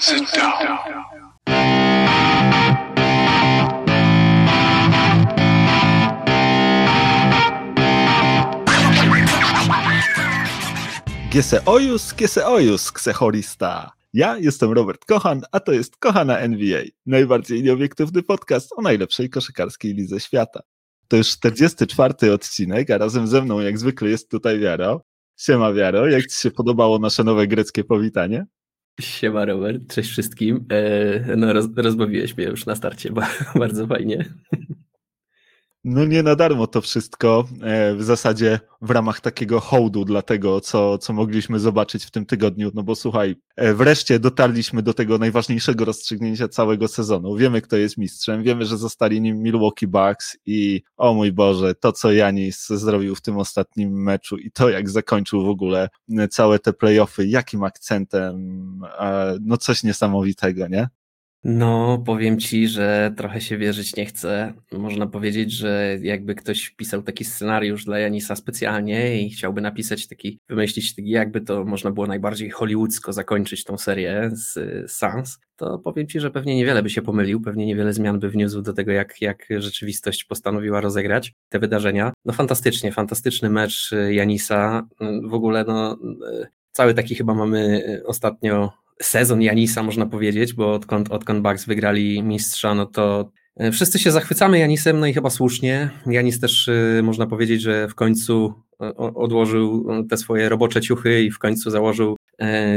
Sit down. Giese ojus, giese ojus, ksechorista. Ja jestem Robert Kochan, a to jest Kochana NBA, najbardziej nieobiektywny podcast o najlepszej koszykarskiej lidze świata. To już 44 odcinek, a razem ze mną jak zwykle jest tutaj Wiaro. Siema Wiaro, jak Ci się podobało nasze nowe greckie powitanie? Siema Robert, cześć wszystkim. E, no roz, rozbawiłeś mnie już na starcie, bardzo fajnie. No nie na darmo to wszystko, e, w zasadzie w ramach takiego hołdu dla tego, co, co mogliśmy zobaczyć w tym tygodniu, no bo słuchaj, e, wreszcie dotarliśmy do tego najważniejszego rozstrzygnięcia całego sezonu. Wiemy, kto jest mistrzem, wiemy, że zostali nim Milwaukee Bucks i o mój Boże, to co Janis zrobił w tym ostatnim meczu i to jak zakończył w ogóle e, całe te playoffy, jakim akcentem, no coś niesamowitego, nie? No, powiem ci, że trochę się wierzyć nie chcę. Można powiedzieć, że jakby ktoś wpisał taki scenariusz dla Janisa specjalnie i chciałby napisać taki, wymyślić taki, jakby to można było najbardziej hollywoodzko zakończyć tą serię z Sans, to powiem ci, że pewnie niewiele by się pomylił, pewnie niewiele zmian by wniósł do tego, jak, jak rzeczywistość postanowiła rozegrać te wydarzenia. No fantastycznie, fantastyczny mecz Janisa. W ogóle no cały taki chyba mamy ostatnio sezon Janisa, można powiedzieć, bo odkąd, odkąd Bucks wygrali mistrza, no to e, wszyscy się zachwycamy Janisem, no i chyba słusznie. Janis też e, można powiedzieć, że w końcu e, odłożył te swoje robocze ciuchy i w końcu założył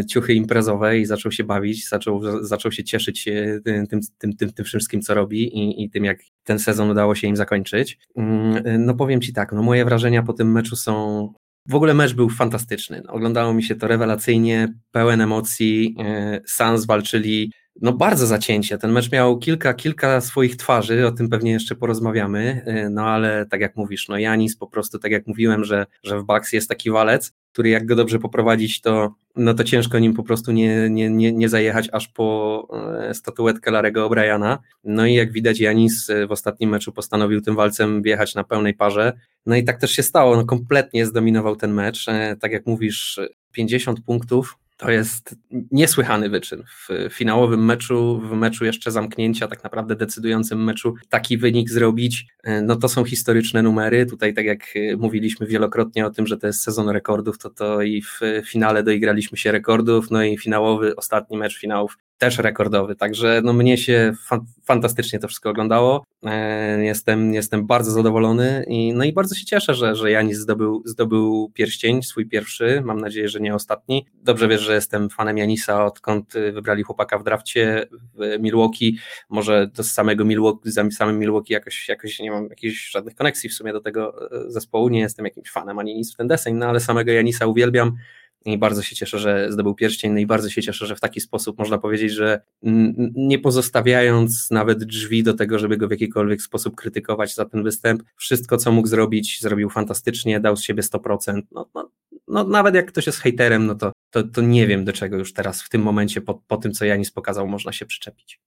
ciuchy imprezowe i zaczął się bawić, zaczął, zaczął się cieszyć tym, tym, tym, tym wszystkim, co robi i, i tym, jak ten sezon udało się im zakończyć. Mm, no powiem Ci tak, no moje wrażenia po tym meczu są w ogóle mecz był fantastyczny. Oglądało mi się to rewelacyjnie, pełen emocji. E, Sans walczyli no bardzo zacięcie. Ten mecz miał kilka, kilka swoich twarzy, o tym pewnie jeszcze porozmawiamy, e, no ale tak jak mówisz, no Janis po prostu, tak jak mówiłem, że, że w Bucks jest taki walec, który jak go dobrze poprowadzić, to, no to ciężko nim po prostu nie, nie, nie, nie zajechać aż po e, statuetkę Larego O'Briana. No i jak widać Janis e, w ostatnim meczu postanowił tym walcem wjechać na pełnej parze. No i tak też się stało, no kompletnie zdominował ten mecz. Tak jak mówisz, 50 punktów, to jest niesłychany wyczyn. W finałowym meczu, w meczu jeszcze zamknięcia, tak naprawdę decydującym meczu, taki wynik zrobić, e, no to są historyczne numery. Tutaj, tak jak e, mówiliśmy wielokrotnie o tym, że to jest sezon rekordów, to to i w finale doigraliśmy się rekordów, no i finałowy, ostatni mecz finałów też rekordowy, także no mnie się fa fantastycznie to wszystko oglądało, e, jestem, jestem bardzo zadowolony i, no i bardzo się cieszę, że, że Janis zdobył, zdobył pierścień, swój pierwszy, mam nadzieję, że nie ostatni. Dobrze wiesz, że jestem fanem Janisa, odkąd wybrali chłopaka w drafcie w Milwaukee, może do samego Milwaukee, z samym Milwaukee jakoś, jakoś nie mam jakichś żadnych koneksji w sumie do tego e, zespołu, nie jestem jakimś fanem ani nic w ten deseń, no ale samego Janisa uwielbiam, i bardzo się cieszę, że zdobył pierścień, no i bardzo się cieszę, że w taki sposób można powiedzieć, że nie pozostawiając nawet drzwi do tego, żeby go w jakikolwiek sposób krytykować za ten występ, wszystko co mógł zrobić, zrobił fantastycznie, dał z siebie 100%. No, no, no nawet jak ktoś jest hejterem, no to, to, to nie wiem do czego już teraz w tym momencie po, po tym, co Janis pokazał, można się przyczepić.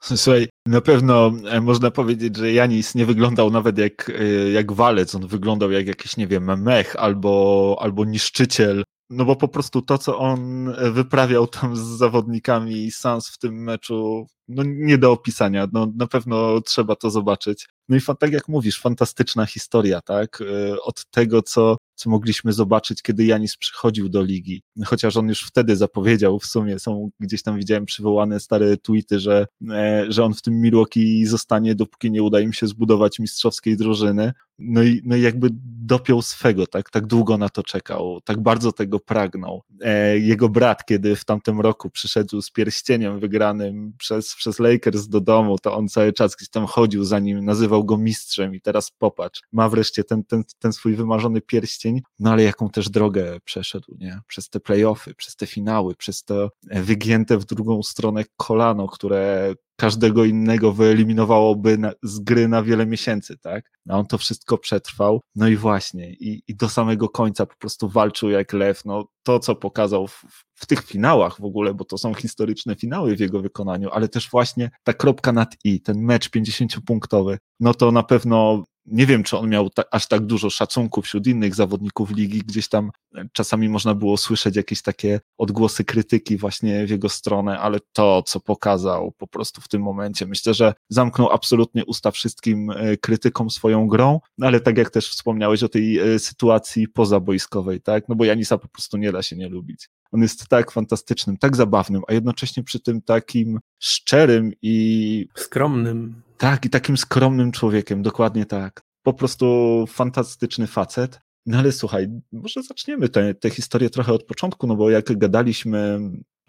Słuchaj, na pewno e, można powiedzieć, że Janis nie wyglądał nawet jak, e, jak walec, on wyglądał jak jakiś, nie wiem, mech albo, albo niszczyciel no bo po prostu to, co on e, wyprawiał tam z zawodnikami Sans w tym meczu, no nie do opisania. No, na pewno trzeba to zobaczyć. No i tak jak mówisz, fantastyczna historia, tak? E, od tego, co, co mogliśmy zobaczyć, kiedy Janis przychodził do ligi. Chociaż on już wtedy zapowiedział, w sumie są gdzieś tam widziałem przywołane stare tweety, że, e, że on w tym Milwaukee zostanie, dopóki nie uda im się zbudować mistrzowskiej drużyny. No i, no i jakby dopiął swego, tak? Tak długo na to czekał, tak bardzo tego pragnął. E, jego brat, kiedy w tamtym roku przyszedł z pierścieniem wygranym przez, przez Lakers do domu, to on cały czas gdzieś tam chodził za nim, nazywał go mistrzem i teraz popatrz, ma wreszcie ten, ten, ten swój wymarzony pierścień, no ale jaką też drogę przeszedł, nie? Przez te playoffy, przez te finały, przez to wygięte w drugą stronę kolano, które każdego innego wyeliminowałoby na, z gry na wiele miesięcy, tak? A on to wszystko przetrwał. No i właśnie, i, i do samego końca po prostu walczył jak lew. No to, co pokazał w, w tych finałach w ogóle, bo to są historyczne finały w jego wykonaniu, ale też właśnie ta kropka nad i, ten mecz 50-punktowy, no to na pewno nie wiem, czy on miał ta, aż tak dużo szacunku wśród innych zawodników ligi, gdzieś tam czasami można było słyszeć jakieś takie odgłosy krytyki właśnie w jego stronę, ale to, co pokazał po prostu w tym momencie, myślę, że zamknął absolutnie usta wszystkim e, krytykom swoją grą, no ale tak jak też wspomniałeś o tej e, sytuacji pozabojskowej, tak, no bo Janisa po prostu nie da się nie lubić. On jest tak fantastycznym, tak zabawnym, a jednocześnie przy tym takim szczerym i skromnym. Tak, i takim skromnym człowiekiem, dokładnie tak. Po prostu fantastyczny facet. No ale słuchaj, może zaczniemy tę historię trochę od początku, no bo jak gadaliśmy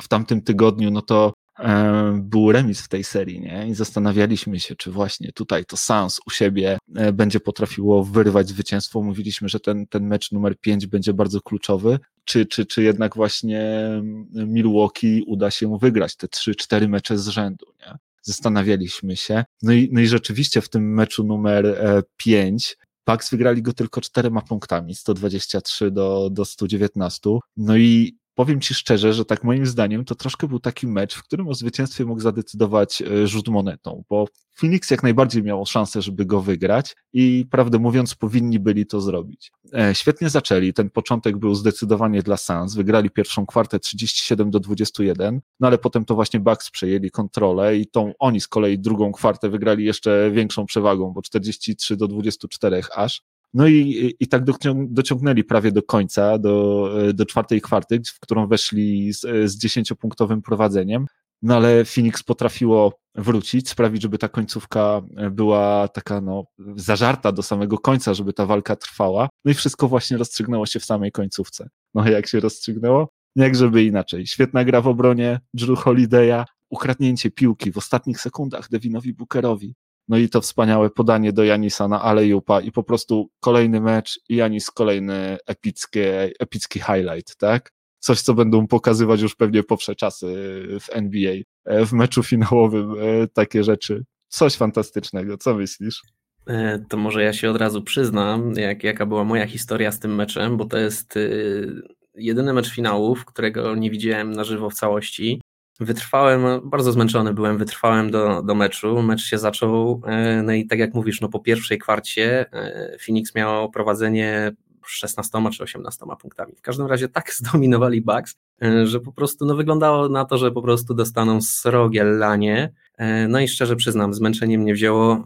w tamtym tygodniu, no to e, był remis w tej serii, nie? I zastanawialiśmy się, czy właśnie tutaj to Sans u siebie e, będzie potrafiło wyrwać zwycięstwo. Mówiliśmy, że ten, ten mecz numer 5 będzie bardzo kluczowy, czy, czy, czy jednak właśnie Milwaukee uda się mu wygrać te 3-4 mecze z rzędu, nie? Zastanawialiśmy się. No i, no i rzeczywiście w tym meczu numer 5 e, Bucks wygrali go tylko czterema punktami, 123 do, do 119. No i powiem Ci szczerze, że tak moim zdaniem to troszkę był taki mecz, w którym o zwycięstwie mógł zadecydować e, rzut monetą, bo Phoenix jak najbardziej miał szansę, żeby go wygrać i prawdę mówiąc powinni byli to zrobić. E, świetnie zaczęli, ten początek był zdecydowanie dla Suns, wygrali pierwszą kwartę 37 do 21, no ale potem to właśnie Bucks przejęli kontrolę i tą oni z kolei drugą kwartę wygrali jeszcze większą przewagą, bo 43 do 24 aż. No i, i tak dociągnęli prawie do końca, do, do czwartej kwarty, w którą weszli z, z dziesięciopunktowym prowadzeniem. No ale Phoenix potrafiło wrócić, sprawić, żeby ta końcówka była taka no, zażarta do samego końca, żeby ta walka trwała. No i wszystko właśnie rozstrzygnęło się w samej końcówce. No jak się rozstrzygnęło? Jak żeby inaczej. Świetna gra w obronie Drew Holiday'a, ukradnięcie piłki w ostatnich sekundach Devinowi Bookerowi. No i to wspaniałe podanie do Janisa na Alejupa i po prostu kolejny mecz i Janis kolejny epicki, epicki highlight, tak? Coś, co będą pokazywać już pewnie po wsze czasy w NBA. E, w meczu finałowym e, takie rzeczy. Coś fantastycznego. Co myślisz? E, to może ja się od razu przyznam, jak, jaka była moja historia z tym meczem, bo to jest jedyny mecz finałów, którego nie widziałem na żywo w całości. Wytrwałem, bardzo zmęczony byłem, wytrwałem do, do meczu. Mecz się zaczął, e, no i tak jak mówisz, no po pierwszej kwarcie e, Phoenix miał prowadzenie 16 czy 18 punktami. W każdym razie tak zdominowali Bucks, że po prostu no wyglądało na to, że po prostu dostaną srogie lanie. No i szczerze przyznam, zmęczenie mnie wzięło.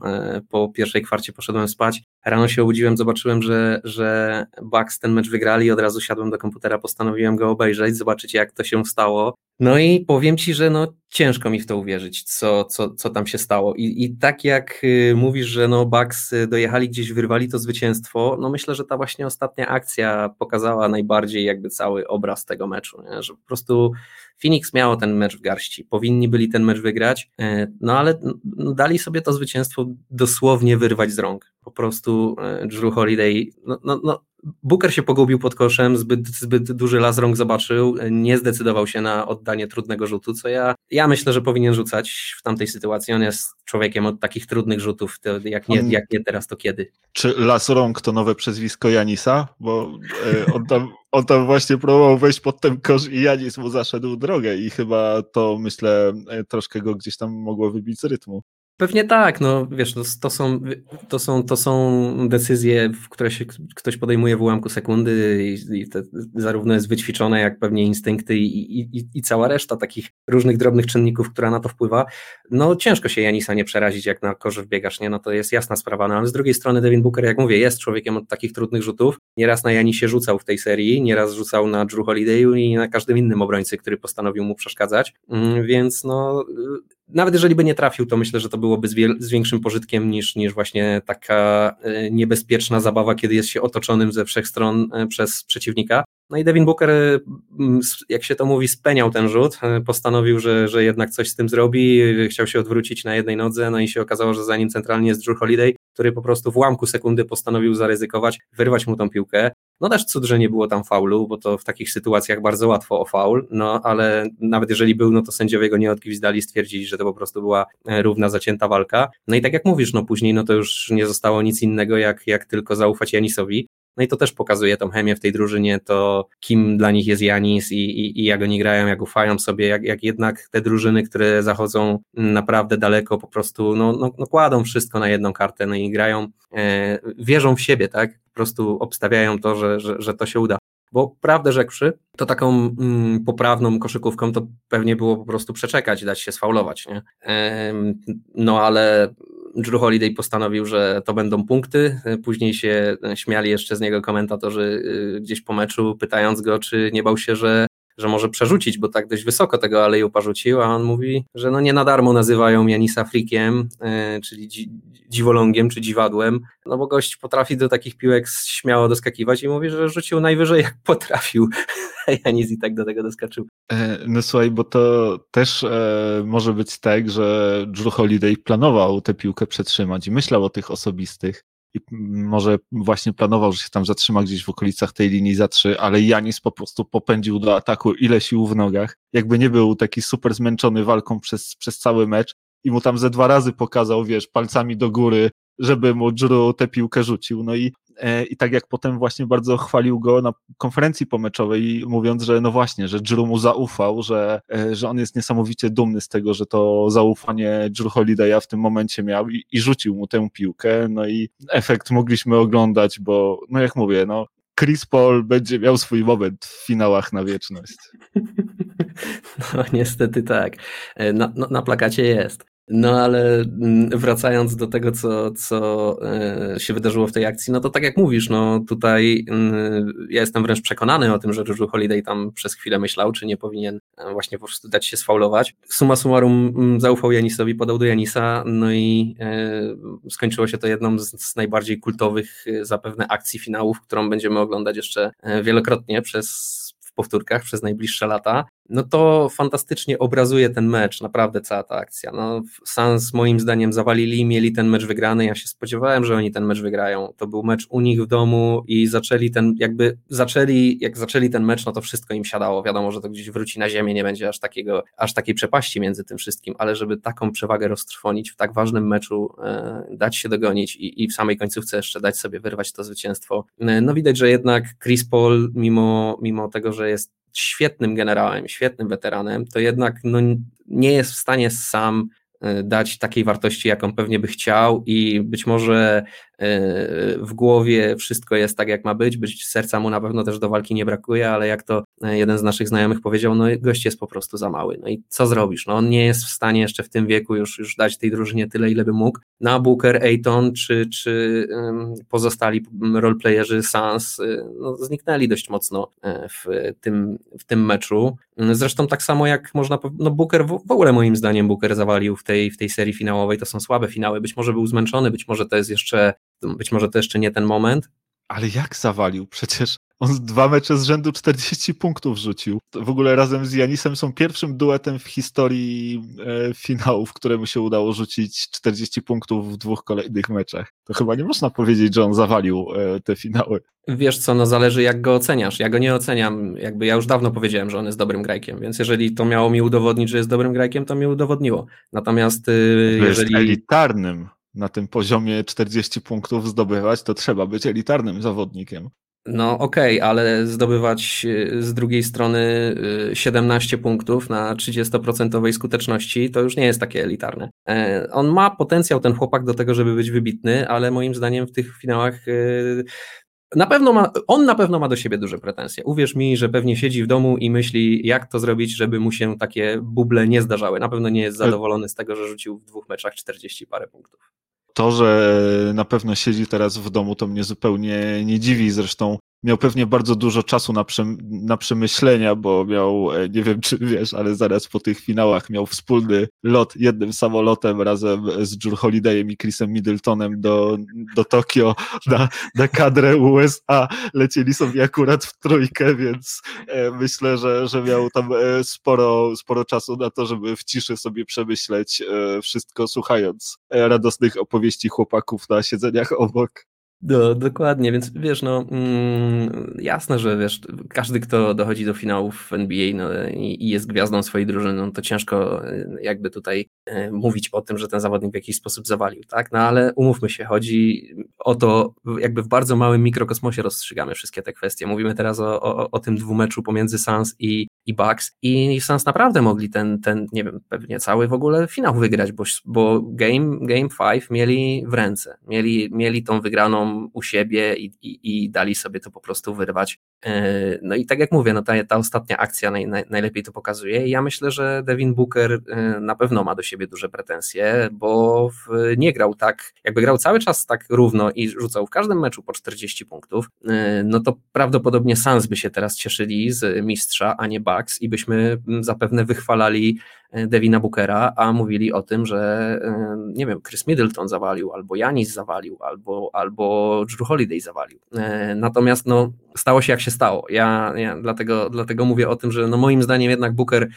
Po pierwszej kwarcie poszedłem spać. Rano się obudziłem, zobaczyłem, że, że Bucks ten mecz wygrali od razu siadłem do komputera, postanowiłem go obejrzeć, zobaczyć jak to się stało. No i powiem ci, że no ciężko mi w to uwierzyć, co, co, co tam się stało. I, I tak jak y, mówisz, że no Bucks y, dojechali gdzieś, wyrwali to zwycięstwo, no myślę, że ta właśnie ostatnia akcja pokazała najbardziej jakby cały obraz tego meczu, nie? Że po prostu Phoenix miało ten mecz w garści, powinni byli ten mecz wygrać, e, no ale no, dali sobie to zwycięstwo dosłownie wyrwać z rąk. Po prostu e, Drew Holiday, no, no, no Booker się pogubił pod koszem, zbyt, zbyt duży las rąk zobaczył, nie zdecydował się na oddanie trudnego rzutu, co ja, ja myślę, że powinien rzucać w tamtej sytuacji. On jest człowiekiem od takich trudnych rzutów, jak nie, jak nie teraz, to kiedy? Czy las rąk to nowe przezwisko Janisa? Bo e, on, tam, on tam właśnie próbował wejść pod ten kosz i Janis mu zaszedł drogę i chyba to myślę troszkę go gdzieś tam mogło wybić z rytmu. Pewnie tak, no wiesz, to, to, są, to, są, to są decyzje, które się ktoś podejmuje w ułamku sekundy i, i te, zarówno jest wyćwiczone, jak pewnie instynkty i, i, i, cała reszta takich różnych drobnych czynników, która na to wpływa. No ciężko się Janisa nie przerazić, jak na korze wbiegasz, nie? No to jest jasna sprawa, no ale z drugiej strony Devin Booker, jak mówię, jest człowiekiem od takich trudnych rzutów. Nieraz na Janisie rzucał w tej serii, nieraz rzucał na Drew Holiday'u i na każdym innym obrońcy, który postanowił mu przeszkadzać, mm, więc no nawet jeżeli by nie trafił, to myślę, że to byłoby z, z, większym pożytkiem niż, niż właśnie taka e, niebezpieczna zabawa, kiedy jest się otoczonym ze wszech stron e, przez przeciwnika. No i Devin Booker, e, jak się to mówi, speniał ten rzut, postanowił, że, że jednak coś z tym zrobi, chciał się odwrócić na jednej nodze, no i się okazało, że za nim centralnie jest Drew Holiday, który po prostu w łamku sekundy postanowił zaryzykować, wyrwać mu tą piłkę. No też cud, że nie było tam faulu, bo to w takich sytuacjach bardzo łatwo o faul, no ale nawet jeżeli był, no to sędziowie go nie odgwizdali, stwierdzili, że to po prostu była e, równa, zacięta walka. No i tak jak mówisz, no później no to już nie zostało nic innego, jak, jak tylko zaufać Janisowi. No i to też pokazuje tą chemię w tej drużynie, to kim dla nich jest Janis i, i, i jak oni grają, jak ufają sobie, jak, jak jednak te drużyny, które zachodzą naprawdę daleko, po prostu no, no, no kładą wszystko na jedną kartę, no i grają, e, wierzą w siebie, tak? Po prostu obstawiają to, że, że, że to się uda. Bo prawdę rzekłszy, to taką mm, poprawną koszykówką to pewnie było po prostu przeczekać, dać się sfaulować, nie? no ale Drew Holiday postanowił, że to będą punkty. Później się śmiali jeszcze z niego komentatorzy y, gdzieś po meczu, pytając go, czy nie bał się, że że może przerzucić, bo tak dość wysoko tego alejupa rzucił, a on mówi, że no nie na darmo nazywają Janisa frikiem, yy, czyli dzi dziwolągiem czy dziwadłem, no bo gość potrafi do takich piłek śmiało doskakiwać i mówi, że rzucił najwyżej jak potrafił, Janis i tak do tego doskoczył. E, no słuchaj, bo to też e, może być tak, że Drew Holiday planował tę piłkę przetrzymać i myślał o tych osobistych, i może właśnie planował, że się tam zatrzyma gdzieś w okolicach tej linii za trzy, ale Janis po prostu popędził do ataku ile sił w nogach. Jakby nie był taki super zmęczony walką przez, przez cały mecz i mu tam ze dwa razy pokazał, wiesz, palcami do góry, żeby mu Drew tę piłkę rzucił. No i I tak jak potem właśnie bardzo chwalił go na konferencji pomeczowej, mówiąc, że no właśnie, że Drew mu zaufał, że, e, że on jest niesamowicie dumny z tego, że to zaufanie Drew Holiday'a w tym momencie miał i, i rzucił mu tę piłkę. No i efekt mogliśmy oglądać, bo no jak mówię, no Chris Paul będzie miał swój moment w finałach na wieczność. No niestety tak. E, na, na plakacie jest. No ale mm, wracając do tego, co, co e, się wydarzyło w tej akcji, no to tak jak mówisz, no tutaj mm, ja jestem wręcz przekonany o tym, że Drew Holiday tam przez chwilę myślał, czy nie powinien e, właśnie po prostu dać się sfaulować. Suma summarum mm, zaufał Janisowi, podał do Janisa, no i e, skończyło się to jedną z najbardziej kultowych zapewne akcji finałów, którą będziemy oglądać jeszcze wielokrotnie przez w powtórkach przez najbliższe lata no to fantastycznie obrazuje ten mecz, naprawdę cała ta akcja. No, Sans moim zdaniem zawalili, mieli ten mecz wygrany, ja się spodziewałem, że oni ten mecz wygrają. To był mecz u nich w domu i zaczęli ten, jakby zaczęli, jak zaczęli ten mecz, no to wszystko im siadało. Wiadomo, że to gdzieś wróci na ziemię, nie będzie aż takiego, aż takiej przepaści między tym wszystkim, ale żeby taką przewagę roztrwonić w tak ważnym meczu, e, dać się dogonić i, i w samej końcówce jeszcze dać sobie wyrwać to zwycięstwo. E, no widać, że jednak Chris Paul, mimo, mimo tego, że jest świetnym generałem, świetnym weteranem, to jednak no, nie jest w stanie sam dać takiej wartości, jaką pewnie by chciał i być może w głowie wszystko jest tak, jak ma być, być serca mu na pewno też do walki nie brakuje, ale jak to e, jeden z naszych znajomych powiedział, no gość jest po prostu za mały. No i co zrobisz? No on nie jest w stanie jeszcze w tym wieku już, już dać tej drużynie tyle, ile by mógł. Na Booker, Ayton czy, czy pozostali roleplayerzy Sans no, zniknęli dość mocno e, w tym, w tym meczu. Zresztą tak samo jak można no Booker, w ogóle moim zdaniem Booker zawalił w tej, w tej serii finałowej, to są słabe finały, być może był zmęczony, być może to jest jeszcze być może to jeszcze nie ten moment. Ale jak zawalił? Przecież on dwa mecze z rzędu 40 punktów rzucił. W ogóle razem z Janisem są pierwszym duetem w historii e, finałów, któremu się udało rzucić 40 punktów w dwóch kolejnych meczach. To chyba nie można powiedzieć, że on zawalił e, te finały. Wiesz co, no zależy jak go oceniasz. Ja go nie oceniam. Jakby ja już dawno powiedziałem, że on jest dobrym grajkiem, więc jeżeli to miało mi udowodnić, że jest dobrym grajkiem, to mi udowodniło. Natomiast y, jeżeli... Jest elitarnym na tym poziomie 40 punktów zdobywać, to trzeba być elitarnym zawodnikiem. No okej, okay, ale zdobywać y, z drugiej strony 17 y, punktów na 30% skuteczności to już nie jest takie elitarne. E, on ma potencjał, ten chłopak, do tego, żeby być wybitny, ale moim zdaniem w tych finałach y, na pewno ma, on na pewno ma do siebie duże pretensje. Uwierz mi, że pewnie siedzi w domu i myśli, jak to zrobić, żeby mu się takie buble nie zdarzały. Na pewno nie jest zadowolony z tego, że rzucił w dwóch meczach 40 parę punktów. To, że na pewno siedzi teraz w domu, to mnie zupełnie nie dziwi. Zresztą miał pewnie bardzo dużo czasu na, przem na przemyślenia, bo miał, e, nie wiem czy wiesz, ale zaraz po tych finałach miał wspólny lot jednym samolotem razem z Drew Holidayem i Chrisem Middletonem do, do Tokio na, na kadrę USA. Lecieli sobie akurat w trójkę, więc e, myślę, że, że miał tam e, sporo, sporo czasu na to, żeby w ciszy sobie przemyśleć wszystko, słuchając radosnych opowieści chłopaków na siedzeniach obok. No, dokładnie, więc wiesz, no mm, jasne, że wiesz, każdy, kto dochodzi do finałów NBA no, i, jest gwiazdą swojej drużyny, no, to ciężko e, jakby tutaj e, mówić o tym, że ten zawodnik w jakiś sposób zawalił, tak? No ale umówmy się, chodzi o to, jakby w bardzo małym mikrokosmosie rozstrzygamy wszystkie te kwestie. Mówimy teraz o, o, o tym dwumeczu pomiędzy Suns i, i Bucks i Suns naprawdę mogli ten, ten, nie wiem, pewnie cały w ogóle finał wygrać, bo, bo game, game five mieli w ręce, mieli, mieli tą wygraną u siebie i, i, i dali sobie to po prostu wyrwać. E, no i tak jak mówię, no ta, ta ostatnia akcja naj, naj, najlepiej to pokazuje ja myślę, że Devin Booker e, na pewno ma do siebie duże pretensje, bo w, nie grał tak, jakby grał cały czas tak równo i rzucał w każdym meczu po 40 punktów, e, no to prawdopodobnie Suns by się teraz cieszyli z mistrza, a nie Bucks i byśmy zapewne wychwalali Devina Bookera, a mówili o tym, że nie wiem, Chris Middleton zawalił, albo Janis zawalił, albo, albo Drew Holiday zawalił. Natomiast no, stało się jak się stało. Ja, ja dlatego, dlatego mówię o tym, że no moim zdaniem jednak Booker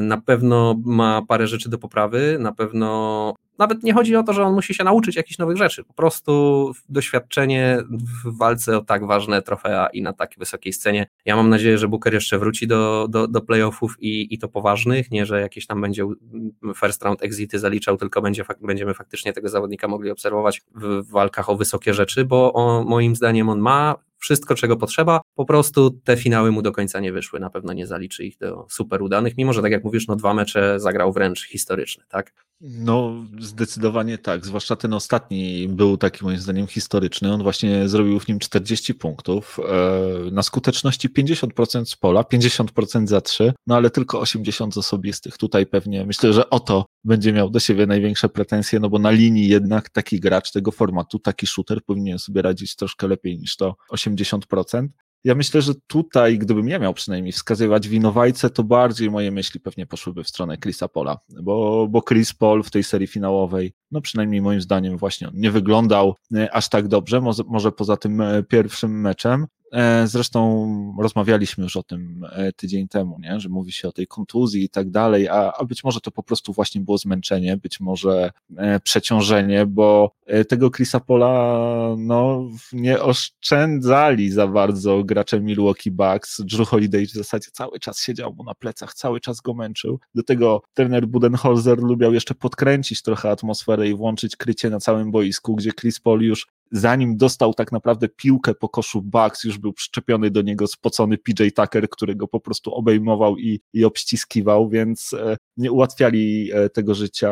na pewno ma parę rzeczy do poprawy, na pewno nawet nie chodzi o to, że on musi się nauczyć jakichś nowych rzeczy, po prostu doświadczenie w walce o tak ważne trofea i na tak wysokiej scenie. Ja mam nadzieję, że Booker jeszcze wróci do, do, do playoffów i, i to poważnych, nie, że jakieś tam będzie first round exity zaliczał, tylko będzie, będziemy faktycznie tego zawodnika mogli obserwować w walkach o wysokie rzeczy, bo on, moim zdaniem on ma wszystko, czego potrzeba. Po prostu te finały mu do końca nie wyszły. Na pewno nie zaliczy ich do super udanych, mimo że tak jak mówisz, no dwa mecze zagrał wręcz historyczny, tak? No, zdecydowanie tak. Zwłaszcza ten ostatni był taki moim zdaniem historyczny. On właśnie zrobił w nim 40 punktów. E, na skuteczności 50% z pola, 50% za 3, no ale tylko 80 osobistych. Tutaj pewnie myślę, że oto będzie miał do siebie największe pretensje, no bo na linii jednak taki gracz tego formatu, taki shooter powinien sobie radzić troszkę lepiej niż to 80%. Ja myślę, że tutaj, gdybym ja miał przynajmniej wskazywać winowajcę, to bardziej moje myśli pewnie poszłyby w stronę Chrisa Pola, bo, bo Chris Paul w tej serii finałowej, no przynajmniej moim zdaniem właśnie on nie wyglądał e, aż tak dobrze, może, może poza tym e, pierwszym meczem, zresztą rozmawialiśmy już o tym e, tydzień temu, nie? że mówi się o tej kontuzji i tak dalej, a, a być może to po prostu właśnie było zmęczenie, być może e, przeciążenie, bo tego Chrisa Pola no, nie oszczędzali za bardzo gracze Milwaukee Bucks. Drew Holiday w zasadzie cały czas siedział mu na plecach, cały czas go męczył. Do tego trener Budenholzer lubiał jeszcze podkręcić trochę atmosferę i włączyć krycie na całym boisku, gdzie Chris Paul już zanim dostał tak naprawdę piłkę po koszu Bucks, już był przyczepiony do niego spocony PJ Tucker, który go po prostu obejmował i, i obściskiwał, więc e, nie ułatwiali e, tego życia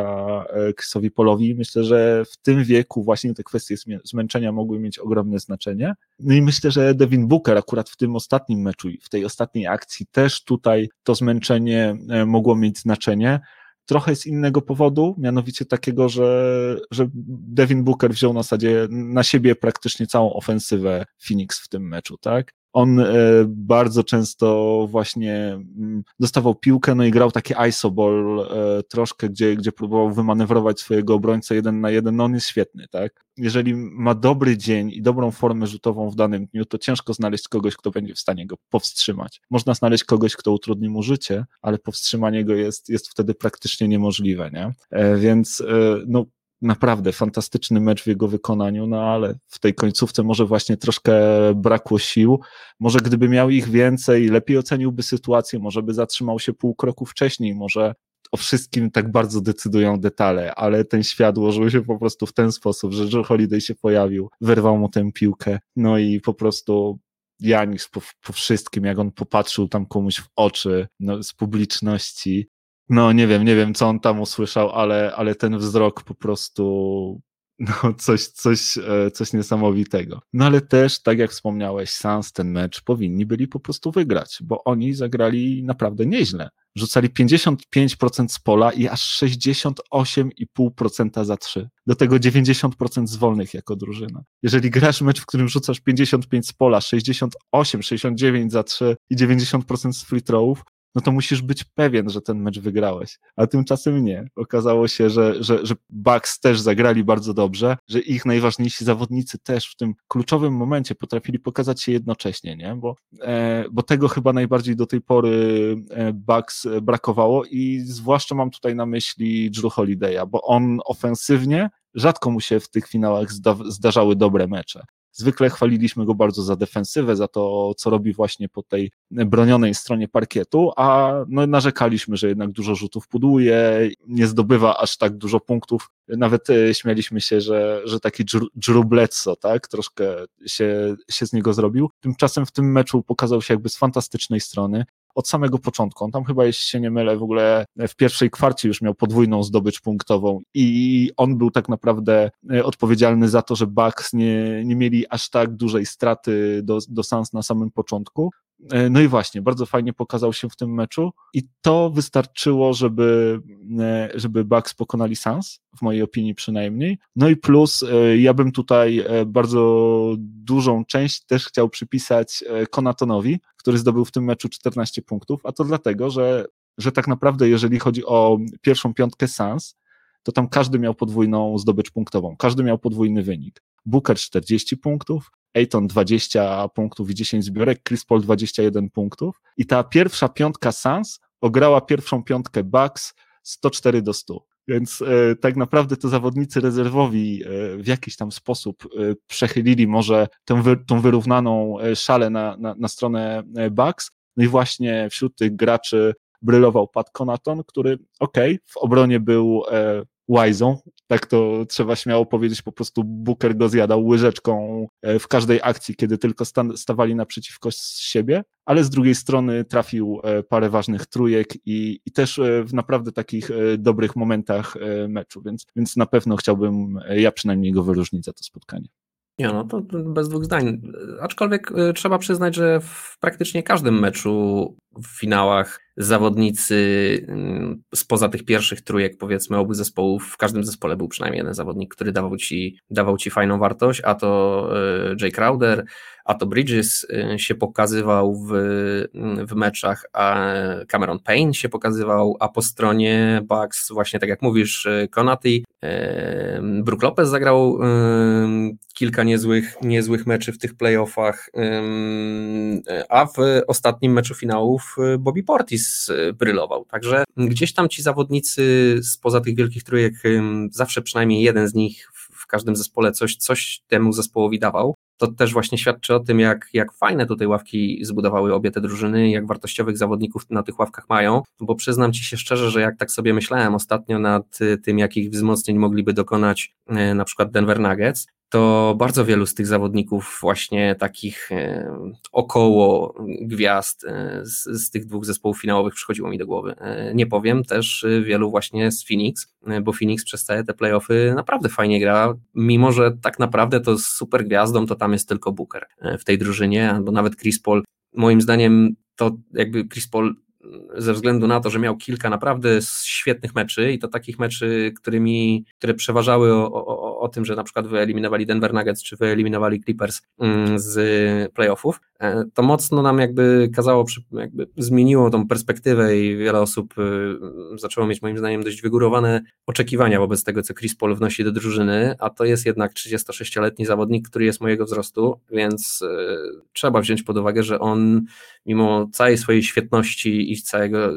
e, Chrisowi Polowi. Myślę, że w tym wieku właśnie te kwestie zmęczenia mogły mieć ogromne znaczenie. No i myślę, że Devin Booker akurat w tym ostatnim meczu i w tej ostatniej akcji też tutaj to zmęczenie mogło mieć znaczenie trochę z innego powodu, mianowicie takiego, że, że Devin Booker wziął na zasadzie na siebie praktycznie całą ofensywę Phoenix w tym meczu, tak? On e, bardzo często właśnie mm, dostawał piłkę, no i grał taki isoball e, troszkę, gdzie, gdzie próbował wymanewrować swojego obrońcę jeden na jeden, no on jest świetny, tak? Jeżeli ma dobry dzień i dobrą formę rzutową w danym dniu, to ciężko znaleźć kogoś, kto będzie w stanie go powstrzymać. Można znaleźć kogoś, kto utrudni mu życie, ale powstrzymanie go jest, jest wtedy praktycznie niemożliwe, nie? E, więc no naprawdę fantastyczny mecz w jego wykonaniu, no ale w tej końcówce może właśnie troszkę brakło sił. Może gdyby miał ich więcej, lepiej oceniłby sytuację, może by zatrzymał się pół kroku wcześniej, może o wszystkim tak bardzo decydują detale, ale ten świat ułożył się po prostu w ten sposób, że Joe Holiday się pojawił, wyrwał mu tę piłkę, no i po prostu Janis po, po wszystkim, jak on popatrzył tam komuś w oczy, no, z publiczności, no nie wiem, nie wiem, co on tam usłyszał, ale, ale ten wzrok po prostu no, coś, coś, e, coś niesamowitego. No ale też, tak jak wspomniałeś, Sans ten mecz powinni byli po prostu wygrać, bo oni zagrali naprawdę nieźle. Rzucali 55% z pola i aż 68,5% za 3. Do tego 90% z wolnych jako drużyna. Jeżeli grasz mecz, w którym rzucasz 55 z pola, 68, 69 za 3 i 90% z free throwów, no to musisz być pewien, że ten mecz wygrałeś. A tymczasem nie. Okazało się, że, że, że Bucks też zagrali bardzo dobrze, że ich najważniejsi zawodnicy też w tym kluczowym momencie potrafili pokazać się jednocześnie, nie? Bo, e, bo tego chyba najbardziej do tej pory e, Bucks brakowało i zwłaszcza mam tutaj na myśli Drew Holiday'a, bo on ofensywnie rzadko mu się w tych finałach zda, zdarzały dobre mecze. Zwykle chwaliliśmy go bardzo za defensywę, za to, co robi właśnie po tej bronionej stronie parkietu, a no, narzekaliśmy, że jednak dużo rzutów puduje, nie zdobywa aż tak dużo punktów. Nawet e, śmialiśmy się, że, że taki Bledsoe, tak, troszkę się, się z niego zrobił. Tymczasem w tym meczu pokazał się jakby z fantastycznej strony od samego początku. On tam chyba, jeśli się nie mylę, w ogóle w pierwszej kwarcie już miał podwójną zdobycz punktową i on był tak naprawdę e, odpowiedzialny za to, że Bucks nie, nie mieli aż tak dużej straty do, do Suns na samym początku. E, no i właśnie, bardzo fajnie pokazał się w tym meczu i to wystarczyło, żeby, e, żeby Bucks pokonali Suns, w mojej opinii przynajmniej. No i plus ja bym tutaj bardzo dużą część też chciał przypisać Konatonowi, który zdobył w tym meczu 14 punktów, a to dlatego, że, że tak naprawdę jeżeli chodzi o pierwszą piątkę Sans, to tam każdy miał podwójną zdobycz punktową, każdy miał podwójny wynik. Booker 40 punktów, Ayton 20 punktów i 10 zbiorek, Chris Paul 21 punktów i ta pierwsza piątka Sans ograła pierwszą piątkę Bucks 104 do 100. Więc e, tak naprawdę to zawodnicy rezerwowi e, w jakiś tam sposób e, przechylili może tę, wy, tą wyrównaną szalę na, na, na stronę Bucks. No i właśnie wśród tych graczy brylował Pat Conaton, który okay, w obronie był łajzą, tak to trzeba śmiało powiedzieć, po prostu Booker go zjadał łyżeczką e, w każdej akcji, kiedy tylko stawali naprzeciwko siebie, ale z drugiej strony trafił e, parę ważnych trójek i, i też e, w naprawdę takich dobrych momentach meczu, więc, więc na pewno chciałbym ja przynajmniej go wyróżnić za to spotkanie. Nie, no to bez dwóch zdań. Aczkolwiek trzeba przyznać, że w praktycznie każdym meczu w finałach zawodnicy mm, spoza tych pierwszych trójek, powiedzmy, obu zespołów, w każdym zespole był przynajmniej jeden zawodnik, który dawał ci, dawał ci fajną wartość, a to e, Jay Crowder, a to Bridges e, się pokazywał w, mm, w meczach, a Cameron Payne się pokazywał, a po stronie Bucks właśnie tak jak mówisz, Konaty, e, Brook Lopez zagrał kilka niezłych, niezłych meczy w tych playoffach, a w ostatnim meczu finałów Bobby Portis y, brylował. Także gdzieś tam ci zawodnicy spoza tych wielkich trójek, zawsze przynajmniej jeden z nich w każdym zespole coś, coś temu zespołowi dawał. To też właśnie świadczy o tym, jak, jak fajne tutaj ławki zbudowały obie te drużyny, jak wartościowych zawodników na tych ławkach mają, bo przyznam Ci się szczerze, że jak tak sobie myślałem ostatnio nad y, tym, jakich wzmocnień mogliby dokonać y, na przykład Denver Nuggets, to bardzo wielu z tych zawodników, właśnie takich e, około gwiazd e, z, z, tych dwóch zespołów finałowych przychodziło mi do głowy. E, nie powiem też wielu właśnie z Phoenix, bo Phoenix przez całe te playoffy naprawdę fajnie gra, mimo że tak naprawdę to z super gwiazdą to tam jest tylko Booker w tej drużynie, albo nawet Chris Paul. Moim zdaniem to jakby Chris Paul ze względu na to, że miał kilka naprawdę świetnych meczy i to takich meczy, którymi, które przeważały o, o, o tym, że na przykład wyeliminowali Denver Nuggets czy wyeliminowali Clippers mm, z playoffów, e, to mocno nam jakby kazało, jakby zmieniło tą perspektywę i wiele osób y, zaczęło mieć moim zdaniem dość wygórowane oczekiwania wobec tego, co Chris Paul wnosi do drużyny, a to jest jednak 36-letni zawodnik, który jest mojego wzrostu, więc y, trzeba wziąć pod uwagę, że on mimo całej swojej świetności i całego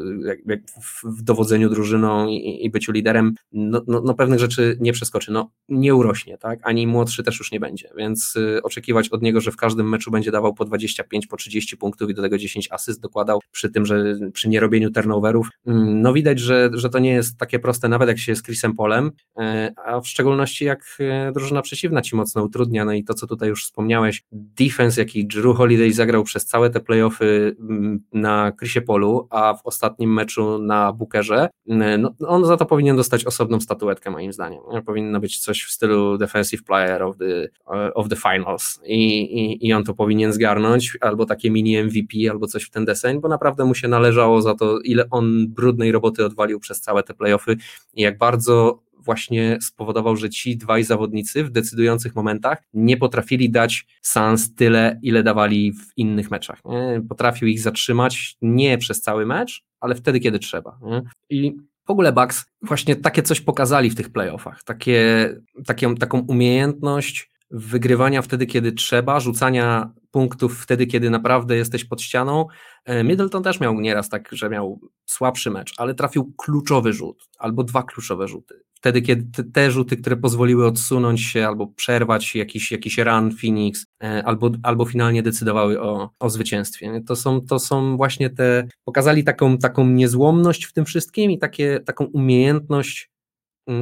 w, dowodzeniu drużyną i, i byciu liderem, no, no, no, pewnych rzeczy nie przeskoczy, no nie urośnie, tak, ani młodszy też już nie będzie, więc y, oczekiwać od niego, że w każdym meczu będzie dawał po 25, po 30 punktów i do tego 10 asyst dokładał przy tym, że przy nierobieniu turnoverów, y, no widać, że, że to nie jest takie proste, nawet jak się jest Chrisem Polem, y, a w szczególności jak y, drużyna przeciwna ci mocno utrudnia, no i to, co tutaj już wspomniałeś, defense, jaki Drew Holiday zagrał przez całe te playoffy mm, na Chrisie Polu, a w ostatnim meczu na Bookerze, no, on za to powinien dostać osobną statuetkę moim zdaniem. Powinno być coś w stylu Defensive Player of the, of the Finals I, i, i on to powinien zgarnąć, albo takie mini MVP, albo coś w ten deseń, bo naprawdę mu się należało za to, ile on brudnej roboty odwalił przez całe te playoffy i jak bardzo właśnie spowodował, że ci dwaj zawodnicy w decydujących momentach nie potrafili dać sans tyle, ile dawali w innych meczach. Nie? Potrafił ich zatrzymać nie przez cały mecz, ale wtedy, kiedy trzeba. Nie? I w ogóle Bucks właśnie takie coś pokazali w tych playoffach, takie, takie, taką umiejętność wygrywania wtedy, kiedy trzeba, rzucania punktów wtedy, kiedy naprawdę jesteś pod ścianą. E, Middleton też miał nieraz tak, że miał słabszy mecz, ale trafił kluczowy rzut albo dwa kluczowe rzuty wtedy, kiedy te rzuty, które pozwoliły odsunąć się albo przerwać jakiś, jakiś run Phoenix, e, albo, albo finalnie decydowały o, o zwycięstwie. To są, to są właśnie te, pokazali taką, taką niezłomność w tym wszystkim i takie, taką umiejętność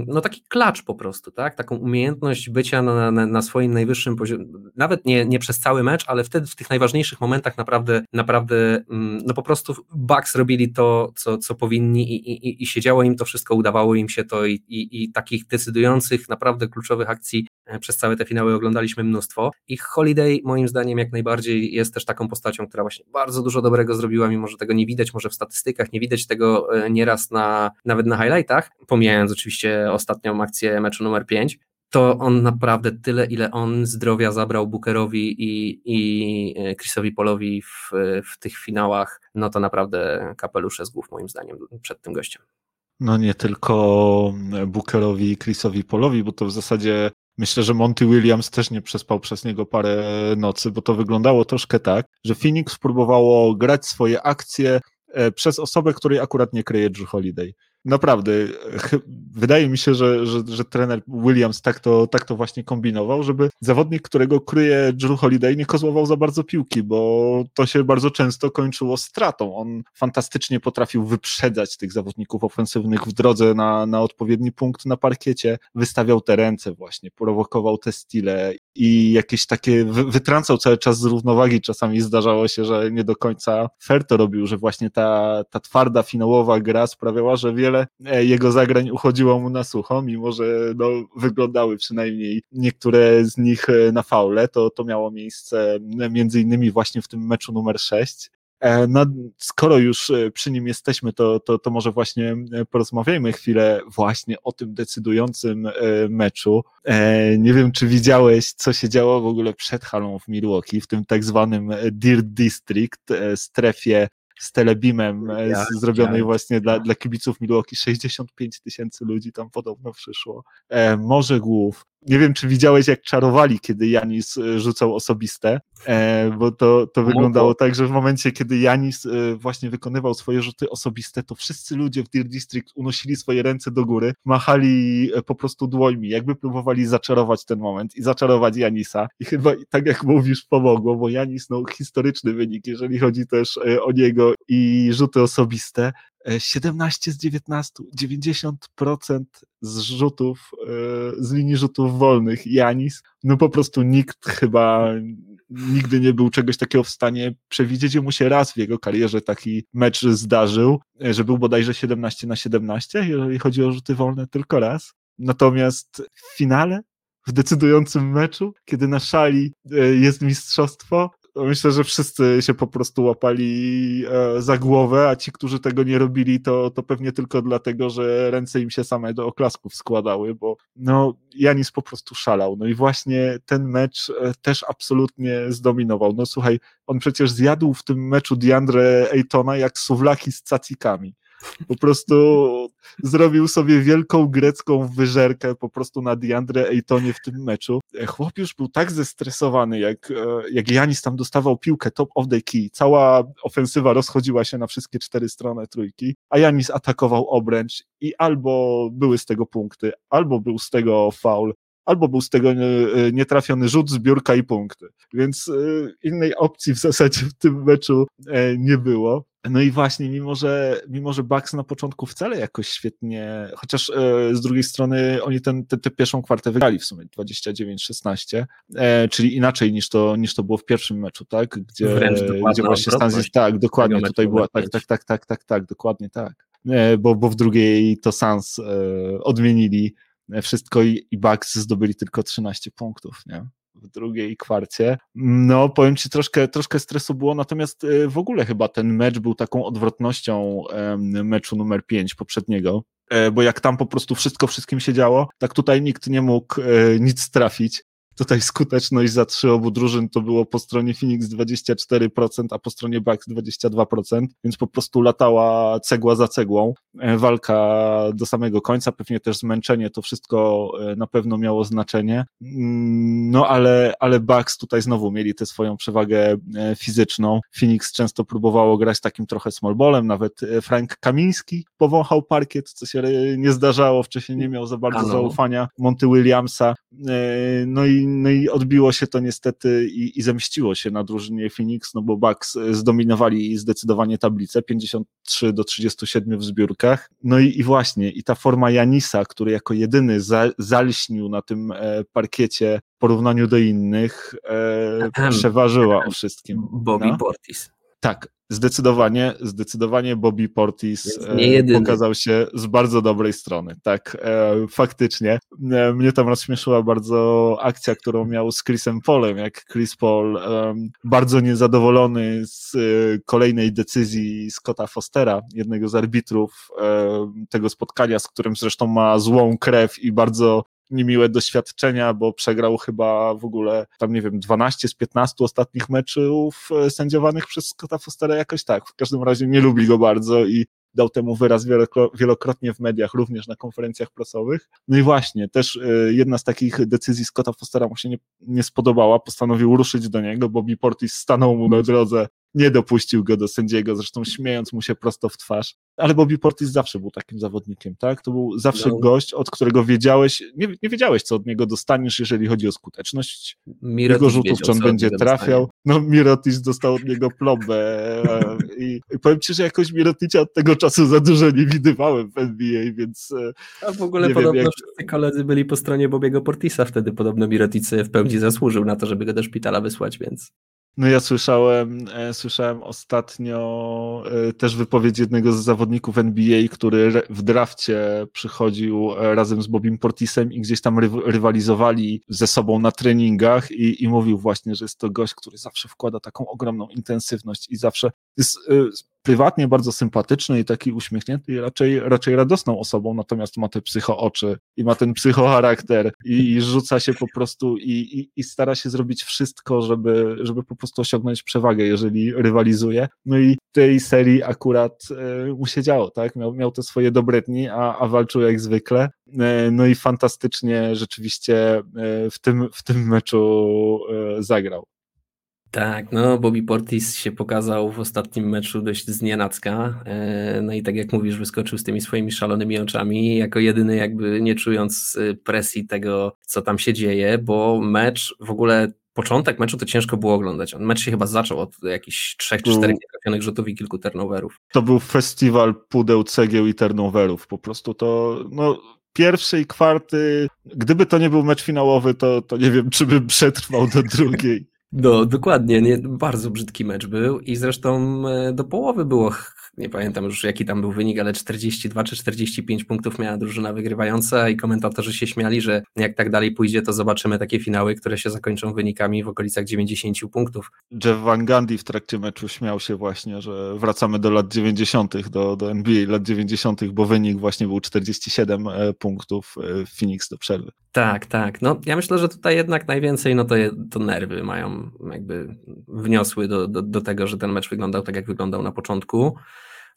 no taki klacz po prostu, tak? Taką umiejętność bycia na, na, na, swoim najwyższym poziomie, nawet nie, nie przez cały mecz, ale wtedy w tych najważniejszych momentach naprawdę, naprawdę, mm, no po prostu Bucks robili to, co, co powinni i, i, i się działo im to wszystko, udawało im się to i, i, i takich decydujących, naprawdę kluczowych akcji przez całe te finały oglądaliśmy mnóstwo i Holiday moim zdaniem jak najbardziej jest też taką postacią, która właśnie bardzo dużo dobrego zrobiła, mimo że tego nie widać, może w statystykach, nie widać tego e, nieraz na, nawet na highlightach, pomijając oczywiście ostatnią akcję meczu numer 5, to on naprawdę tyle, ile on zdrowia zabrał Bookerowi i, i e, Chrisowi Polowi w, w tych finałach, no to naprawdę kapelusze z głów moim zdaniem przed tym gościem. No nie tylko Bookerowi i Chrisowi Polowi, bo to w zasadzie myślę, że Monty Williams też nie przespał przez niego parę nocy, bo to wyglądało troszkę tak, że Phoenix próbowało grać swoje akcje e, przez osobę, której akurat nie kryje Drew Holiday naprawdę, wydaje mi się, że, że, że, trener Williams tak to, tak to właśnie kombinował, żeby zawodnik, którego kryje Drew Holiday, nie kozłował za bardzo piłki, bo to się bardzo często kończyło stratą. On fantastycznie potrafił wyprzedzać tych zawodników ofensywnych w drodze na, na odpowiedni punkt na parkiecie, wystawiał te ręce właśnie, prowokował te stile i jakieś takie, wytrącał cały czas z równowagi. Czasami zdarzało się, że nie do końca fair to robił, że właśnie ta, ta twarda finałowa gra sprawiała, że wiele wiele e, jego zagrań uchodziło mu na sucho, mimo że no, wyglądały przynajmniej niektóre z nich e, na faule, to, to miało miejsce między innymi właśnie w tym meczu numer 6. E, no, skoro już przy nim jesteśmy, to, to, to może właśnie porozmawiajmy chwilę właśnie o tym decydującym meczu. Nie wiem, czy widziałeś, co się działo w ogóle przed halą w Milwaukee, w tym tak zwanym Dirt District, strefie z telebimem e, ja, zrobionej ja. właśnie dla, dla kibiców Milwaukee. 65 tysięcy ludzi tam podobno przyszło. E, Morze Głów, nie wiem, czy widziałeś, jak czarowali, kiedy Janis e, rzucał osobiste, e, bo to, to wyglądało tak, że w momencie, kiedy Janis e, właśnie wykonywał swoje rzuty osobiste, to wszyscy ludzie w Deer District unosili swoje ręce do góry, machali po prostu dłońmi, jakby próbowali zaczarować ten moment i zaczarować Janisa. I chyba, tak jak mówisz, pomogło, bo Janis, no, historyczny wynik, jeżeli chodzi też o niego i rzuty osobiste, 17 z 19, 90% z rzutów, e, z linii rzutów wolnych Janis, no po prostu nikt chyba nigdy nie był czegoś takiego w stanie przewidzieć. Mu się raz w jego karierze taki mecz zdarzył, e, że był bodajże 17 na 17, jeżeli chodzi o rzuty wolne, tylko raz. Natomiast w finale w decydującym meczu, kiedy na szali e, jest mistrzostwo, myślę, że wszyscy się po prostu łapali e, za głowę, a ci, którzy tego nie robili, to, to pewnie tylko dlatego, że ręce im się same do oklasków składały, bo no, Janis po prostu szalał. No i właśnie ten mecz e, też absolutnie zdominował. No słuchaj, on przecież zjadł w tym meczu DeAndre Aytona jak suwlaki z cacikami. Po prostu zrobił sobie wielką grecką wyżerkę po prostu na Diandre Ejtonie w tym meczu. Chłop już był tak zestresowany, jak, e, jak Janis tam dostawał piłkę top of the key. Cała ofensywa rozchodziła się na wszystkie cztery strony trójki, a Janis atakował obręcz i albo były z tego punkty, albo był z tego foul, albo był z tego e, nietrafiony rzut, zbiórka i punkty. Więc e, innej opcji w zasadzie w tym meczu nie było. No i właśnie, mimo że, mimo że Bucks na początku wcale jakoś świetnie, chociaż e, z drugiej strony oni tę ten, ten, pierwszą kwartę wygrali w sumie 29-16, e, czyli inaczej niż to, niż to było w pierwszym meczu, tak? Gdzie, gdzie właśnie Stanzi, tak, dokładnie, tutaj była, tak, tak, tak, tak, tak, tak, dokładnie tak. E, bo, bo w drugiej to Sans e, odmienili wszystko i, i Bucks zdobyli tylko 13 punktów, nie? W drugiej kwarcie. No, powiem Ci, troszkę, troszkę stresu było, natomiast e, w ogóle chyba ten mecz był taką odwrotnością meczu numer 5 poprzedniego, e, bo jak tam po prostu wszystko wszystkim się działo, tak tutaj nikt nie mógł e, nic trafić tutaj skuteczność za trzy obu drużyn to było po stronie Phoenix 24%, a po stronie Bucks 22%, więc po prostu latała cegła za cegłą. E, walka do samego końca, pewnie też zmęczenie, to wszystko e, na pewno miało znaczenie. Mm, no ale, ale Bucks tutaj znowu mieli tę swoją przewagę e, fizyczną. Phoenix często próbowało grać takim trochę small ballem, nawet Frank Kamiński powąchał parkiet, co się nie zdarzało, wcześniej nie miał za bardzo zaufania Monty Williamsa. No i, no i odbiło się to niestety i, i zemściło się na drużynie Phoenix, no bo Bucks zdominowali zdecydowanie tablicę, 53 do 37 w zbiórkach. No i, i właśnie, i ta forma Janisa, który jako jedyny za, zalśnił na tym e, parkiecie w porównaniu do innych, e, przeważyła o wszystkim. Bobby no? Portis. Tak, Zdecydowanie, zdecydowanie Bobby Portis e, pokazał się z bardzo dobrej strony. Tak, e, faktycznie. E, mnie tam rozśmieszyła bardzo akcja, którą miał z Chrisem Polem, jak Chris Paul bardzo niezadowolony z kolejnej decyzji Scotta Fostera, jednego z arbitrów tego spotkania, z którym zresztą ma złą krew i bardzo niemiłe doświadczenia, bo przegrał chyba w ogóle tam, nie wiem, 12 z 15 ostatnich meczów e, sędziowanych przez Scotta Fostera jakoś tak. W każdym razie nie lubi go bardzo i dał temu wyraz wielokrotnie w mediach, również na konferencjach prasowych. No i właśnie, też e, jedna z takich decyzji Scotta Fostera mu się nie, nie spodobała, postanowił ruszyć do niego, Bobby Portis stanął mu na drodze nie dopuścił go do sędziego, zresztą śmiejąc mu się prosto w twarz. Ale Bobby Portis zawsze był takim zawodnikiem, tak? To był zawsze no. gość, od którego wiedziałeś, nie, nie wiedziałeś, co od niego dostaniesz, jeżeli chodzi o skuteczność Mirotic jego rzutów, czy on będzie trafiał. Dostanie. No, Mirotic dostał od niego plombę e, i, i powiem ci, że jakoś Miroticia od tego czasu za dużo nie widywałem w NBA, więc e, A w ogóle podobno wiem, jak... wszyscy koledzy byli po stronie Bobiego Portisa, wtedy podobno Mirotic w pełni zasłużył na to, żeby go do szpitala wysłać, więc... No ja słyszałem, e, słyszałem ostatnio e, też wypowiedź jednego z zawodników NBA, który w drafcie przychodził e, razem z Bobim Portisem i gdzieś tam rywalizowali ze sobą na treningach i, i mówił właśnie, że jest to gość, który zawsze wkłada taką ogromną intensywność i zawsze jest prywatnie bardzo sympatyczny i taki uśmiechnięty i raczej, raczej radosną osobą, natomiast ma te psycho oczy i ma ten psycho charakter i, i rzuca się po prostu i, i, i, stara się zrobić wszystko, żeby, żeby po prostu osiągnąć przewagę, jeżeli rywalizuje. No i tej serii akurat e, mu się działo, tak? Miał, miał te swoje dobre dni, a, a walczył jak zwykle. E, no i fantastycznie rzeczywiście e, w tym, w tym meczu e, zagrał. Tak, no Bobby Portis się pokazał w ostatnim meczu dość znienacka. E, no i tak jak mówisz, wyskoczył z tymi swoimi szalonymi oczami, jako jedyny jakby nie czując e, presji tego, co tam się dzieje, bo mecz w ogóle początek meczu to ciężko było oglądać. On mecz się chyba zaczął od jakichś trzech, czterech nietrafionych rzutów i kilku turnoverów. To był festiwal pudeł, cegieł i turnoverów. Po prostu to, no, pierwszej kwarty, gdyby to nie był mecz finałowy, to, to nie wiem, czy bym przetrwał do drugiej. No, dokładnie, nie, bardzo brzydki mecz był i zresztą e, do połowy było nie pamiętam już jaki tam był wynik, ale 42 czy 45 punktów miała drużyna wygrywająca i komentatorzy się śmiali, że jak tak dalej pójdzie, to zobaczymy takie finały, które się zakończą wynikami w okolicach 90 punktów. Jeff Van Gundy w trakcie meczu śmiał się właśnie, że wracamy do lat 90., do, do NBA lat 90., bo wynik właśnie był 47 e, punktów e, w Phoenix do przerwy. Tak, tak. No ja myślę, że tutaj jednak najwięcej no to, to nerwy mają jakby wniosły do, do, do tego, że ten mecz wyglądał tak, jak wyglądał na początku.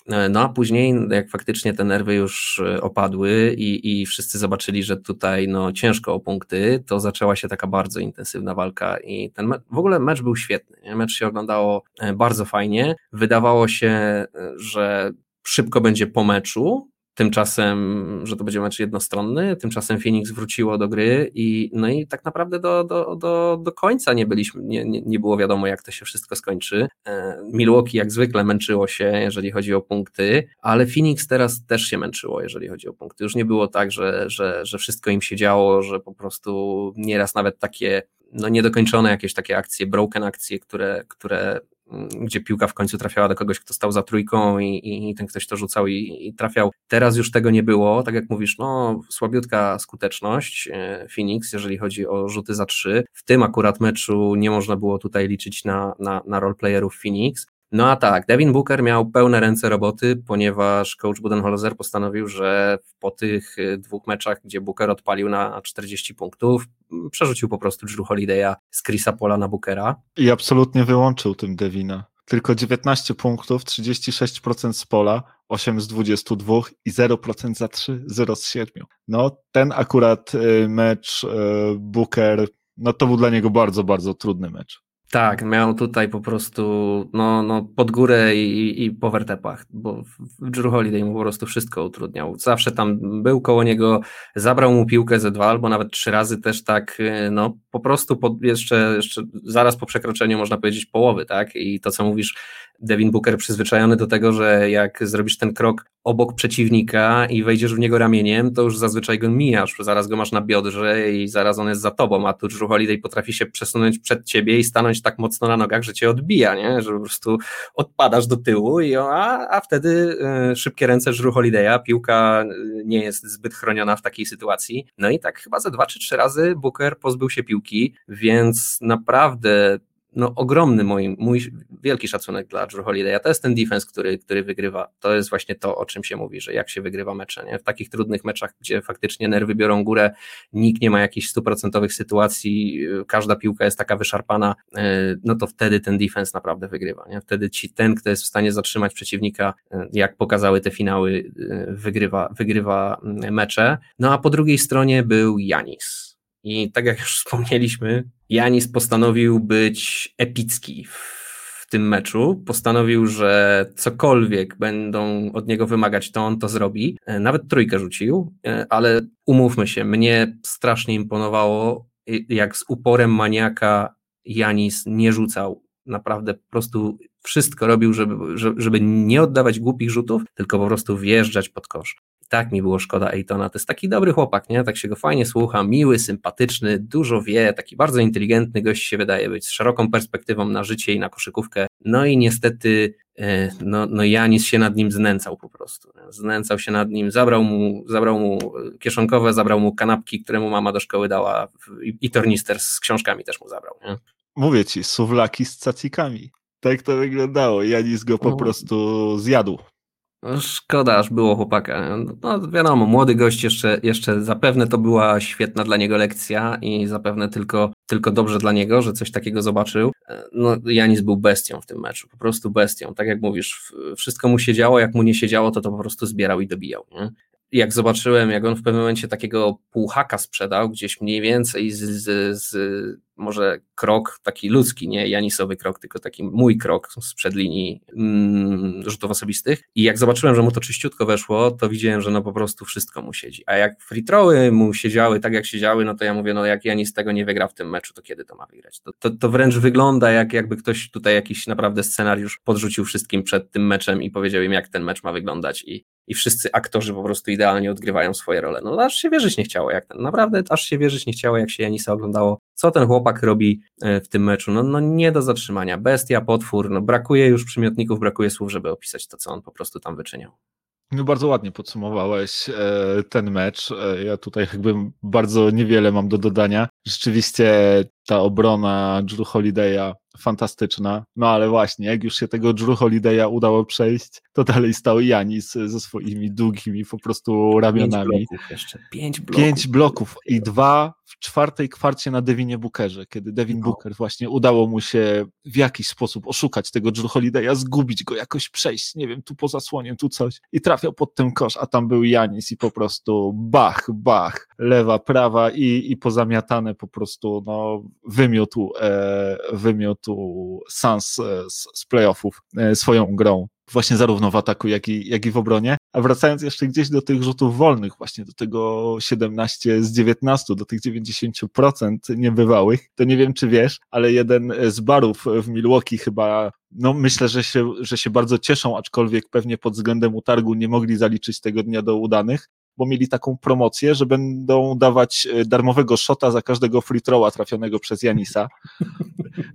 E, no a później, jak faktycznie te nerwy już e, opadły i, i wszyscy zobaczyli, że tutaj no, ciężko o punkty, to zaczęła się taka bardzo intensywna walka i ten mecz, w ogóle mecz był świetny. Mecz się oglądało e, bardzo fajnie. Wydawało się, że szybko będzie po meczu, Tymczasem, że to będzie mecz jednostronny, tymczasem Phoenix wróciło do gry i no i tak naprawdę do, do, do, do końca nie byliśmy, nie, nie, było wiadomo jak to się wszystko skończy. E, Milwaukee jak zwykle męczyło się, jeżeli chodzi o punkty, ale Phoenix teraz też się męczyło, jeżeli chodzi o punkty. Już nie było tak, że, że, że wszystko im się działo, że po prostu nieraz nawet takie no niedokończone jakieś takie akcje, broken akcje, które, które gdzie piłka w końcu trafiała do kogoś, kto stał za trójką i, i ten ktoś to rzucał i, i, trafiał. Teraz już tego nie było, tak jak mówisz, no słabiutka skuteczność e, Phoenix, jeżeli chodzi o rzuty za trzy. W tym akurat meczu nie można było tutaj liczyć na, na, na roleplayerów Phoenix. No a tak, Devin Booker miał pełne ręce roboty, ponieważ coach Budenholzer postanowił, że po tych e, dwóch meczach, gdzie Booker odpalił na 40 punktów, przerzucił po prostu Drew Holiday'a z Chrisa Pola na Bookera. I absolutnie wyłączył tym Devina. Tylko 19 punktów, 36% z pola, 8 z 22 i 0% za 3, 0 z 7. No, ten akurat y, mecz y, Booker, no to był dla niego bardzo, bardzo trudny mecz. Tak, miał tutaj po prostu no, no pod górę i, i po wertepach, bo Drew Holiday mu po prostu wszystko utrudniał. Zawsze tam był koło niego, zabrał mu piłkę ze dwa albo nawet trzy razy też tak, no po prostu pod, jeszcze, jeszcze zaraz po przekroczeniu można powiedzieć połowy, tak? I to co mówisz, Devin Booker przyzwyczajony do tego, że jak zrobisz ten krok obok przeciwnika i wejdziesz w niego ramieniem, to już zazwyczaj go mijasz, zaraz go masz na biodrze i zaraz on jest za tobą, a tu Drew Holiday potrafi się przesunąć przed ciebie i stanąć tak mocno na nogach, że cię odbija, nie? że po prostu odpadasz do tyłu, i, a, a wtedy y, szybkie ręce Drew Holiday'a, piłka y, nie jest zbyt chroniona w takiej sytuacji. No i tak chyba ze dwa czy trzy razy Booker pozbył się piłki, więc naprawdę no, ogromny mój, mój wielki szacunek dla Drew Holiday'a. To jest ten defense, który, który wygrywa. To jest właśnie to, o czym się mówi, że jak się wygrywa mecze. Nie? W takich trudnych meczach, gdzie faktycznie nerwy biorą górę, nikt nie ma jakichś stuprocentowych sytuacji, każda piłka jest taka wyszarpana, e, no to wtedy ten defense naprawdę wygrywa. Nie? Wtedy ci, ten, kto jest w stanie zatrzymać przeciwnika, e, jak pokazały te finały, wygrywa, wygrywa mecze. No a po drugiej stronie był Janis i tak jak już wspomnieliśmy, Janis postanowił być epicki w tym meczu. Postanowił, że cokolwiek będą od niego wymagać, to on to zrobi. E, nawet trójkę rzucił, e, ale umówmy się, mnie strasznie imponowało, jak z uporem maniaka Janis nie rzucał. Naprawdę po prostu wszystko robił, żeby, żeby nie oddawać głupich rzutów, tylko po prostu wjeżdżać pod kosz tak mi było szkoda Ejtona. To jest taki dobry chłopak, nie? Tak się go fajnie słucha, miły, sympatyczny, dużo wie, taki bardzo inteligentny gość się wydaje być, z szeroką perspektywą na życie i na koszykówkę. No i niestety e, no, no Janis się nad nim znęcał po prostu. Znęcał się nad nim, zabrał mu, zabrał mu kieszonkowe, zabrał mu kanapki, które mu mama do szkoły dała i, i tornister z książkami też mu zabrał. Nie? Mówię ci, suwlaki z cacikami. Tak to wyglądało. Janis go po no. prostu zjadł. No, szkoda, aż było chłopaka. No wiadomo, młody gość jeszcze, jeszcze zapewne to była świetna dla niego lekcja i zapewne tylko, tylko dobrze dla niego, że coś takiego zobaczył. No Janis był bestią w tym meczu, po prostu bestią. Tak jak mówisz, wszystko mu się działo, jak mu nie się działo, to to po prostu zbierał i dobijał. Nie? Jak zobaczyłem, jak on w pewnym momencie takiego półhaka sprzedał, gdzieś mniej więcej z, z, z może krok taki ludzki, nie Janisowy krok, tylko taki mój krok sprzed linii mm, rzutów osobistych. I jak zobaczyłem, że mu to czyściutko weszło, to widziałem, że no po prostu wszystko mu siedzi. A jak free throwy mu siedziały tak, jak siedziały, no to ja mówię, no jak Janis tego nie wygra w tym meczu, to kiedy to ma wygrać? To, to, to wręcz wygląda jak jakby ktoś tutaj jakiś naprawdę scenariusz podrzucił wszystkim przed tym meczem i powiedział im, jak ten mecz ma wyglądać i i wszyscy aktorzy po prostu idealnie odgrywają swoje role. No aż się wierzyć nie chciało, jak naprawdę aż się wierzyć nie chciało, jak się Janisa oglądało, co ten chłopak robi e, w tym meczu. No, no nie do zatrzymania, bestia, potwór, no brakuje już przymiotników, brakuje słów, żeby opisać to, co on po prostu tam wyczyniał. No bardzo ładnie podsumowałeś e, ten mecz. E, ja tutaj jakby bardzo niewiele mam do dodania. Rzeczywiście ta obrona Drew Holiday'a fantastyczna. No ale właśnie, jak już się tego Drew Holiday'a udało przejść, to dalej stał Janis ze swoimi długimi po prostu ramionami. Pięć bloków jeszcze. Pięć bloków. Pięć bloków i dwa w czwartej kwarcie na Devinie Bookerze, kiedy Devin no. Booker właśnie udało mu się w jakiś sposób oszukać tego Drew Holiday'a, zgubić go, jakoś przejść, nie wiem, tu po zasłonie, tu coś i trafiał pod ten kosz, a tam był Janis i po prostu bach, bach, lewa, prawa i, i pozamiatane po prostu, no, wymiótł, e, wymiótł Sans e, z, z playoffów e, swoją grą właśnie zarówno w ataku, jak i, jak i w obronie. A wracając jeszcze gdzieś do tych rzutów wolnych, właśnie do tego 17 z 19, do tych 90% niebywałych, to nie wiem, czy wiesz, ale jeden z barów w Milwaukee chyba, no myślę, że się, że się bardzo cieszą, aczkolwiek pewnie pod względem utargu nie mogli zaliczyć tego dnia do udanych, bo mieli taką promocję, że będą dawać e, darmowego shota za każdego free throwa trafionego przez Janisa.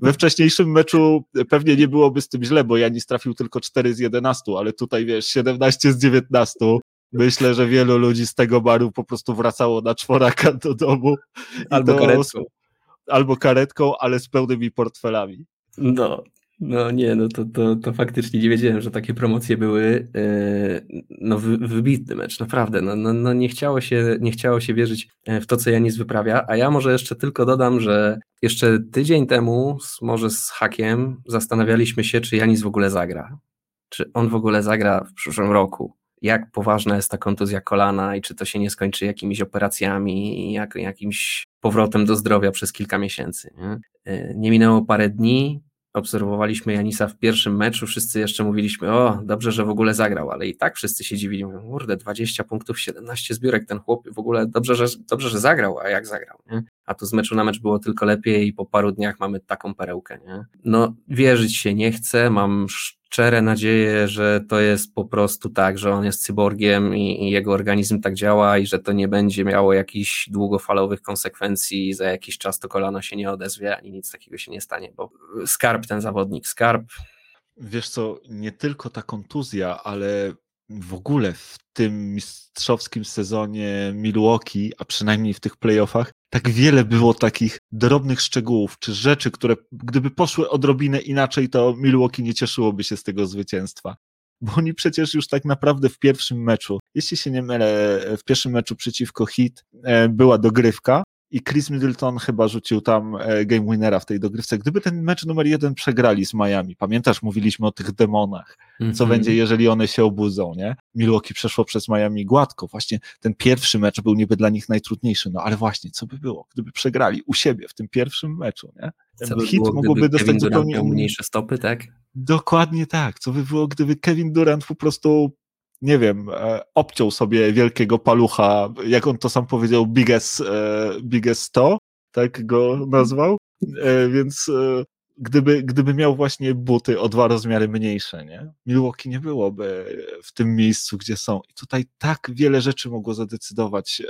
We wcześniejszym meczu pewnie nie byłoby z tym źle, bo Janis trafił tylko 4 z 11, ale tutaj wiesz, 17 z 19. Myślę, że wielu ludzi z tego baru po prostu wracało na czworaka do domu. Albo karetką. Albo karetką, ale z pełnymi portfelami. No, No nie, no to, to, to faktycznie nie wiedziałem, że takie promocje były. E, no wy, wybitny mecz, naprawdę. No, no, no nie, chciało się, nie chciało się wierzyć e, w to, co Janis wyprawia, a ja może jeszcze tylko dodam, że jeszcze tydzień temu, może z hakiem, zastanawialiśmy się, czy Janis w ogóle zagra. Czy on w ogóle zagra w przyszłym roku jak poważna jest ta kontuzja kolana i czy to się nie skończy jakimiś operacjami, jak, jakimś powrotem do zdrowia przez kilka miesięcy. Nie? E, nie minęło parę dni, obserwowaliśmy Janisa w pierwszym meczu, wszyscy jeszcze mówiliśmy, o, dobrze, że w ogóle zagrał, ale i tak wszyscy się dziwili, mówią, kurde, 20 punktów, 17 zbiórek, ten chłop w ogóle dobrze, że, dobrze, że zagrał, a jak zagrał, nie? A tu z meczu na mecz było tylko lepiej i po paru dniach mamy taką perełkę, nie? No, wierzyć się nie chcę, mam szczere nadzieję, że to jest po prostu tak, że on jest cyborgiem i, i, jego organizm tak działa i że to nie będzie miało jakichś długofalowych konsekwencji za jakiś czas to kolano się nie odezwie ani nic takiego się nie stanie, bo skarb ten zawodnik, skarb. Wiesz co, nie tylko ta kontuzja, ale w ogóle w tym mistrzowskim sezonie Milwaukee, a przynajmniej w tych playoffach, tak wiele było takich drobnych szczegółów, czy rzeczy, które gdyby poszły odrobinę inaczej, to Milwaukee nie cieszyłoby się z tego zwycięstwa. Bo oni przecież już tak naprawdę w pierwszym meczu, jeśli się nie mylę, w pierwszym meczu przeciwko Heat e, była dogrywka i Chris Middleton chyba rzucił tam e, game winnera w tej dogrywce. Gdyby ten mecz numer jeden przegrali z Miami, pamiętasz, mówiliśmy o tych demonach, co mm -hmm. będzie, jeżeli one się obudzą, nie? Milwaukee przeszło przez Miami gładko. Właśnie ten pierwszy mecz był niby dla nich najtrudniejszy, no ale właśnie, co by było, gdyby przegrali u siebie w tym pierwszym meczu, nie? Ten co by hit było, mogłoby dostać zupełnie mniejsze stopy, tak? Dokładnie tak. Co by było, gdyby Kevin Durant po prostu nie wiem, e, obciął sobie wielkiego palucha, jak on to sam powiedział, biggest, e, biggest to, tak go nazwał, e, więc gdyby, gdyby miał właśnie buty o dwa rozmiary mniejsze, nie? Milwaukee nie byłoby w tym miejscu, gdzie są. I tutaj tak wiele rzeczy mogło zadecydować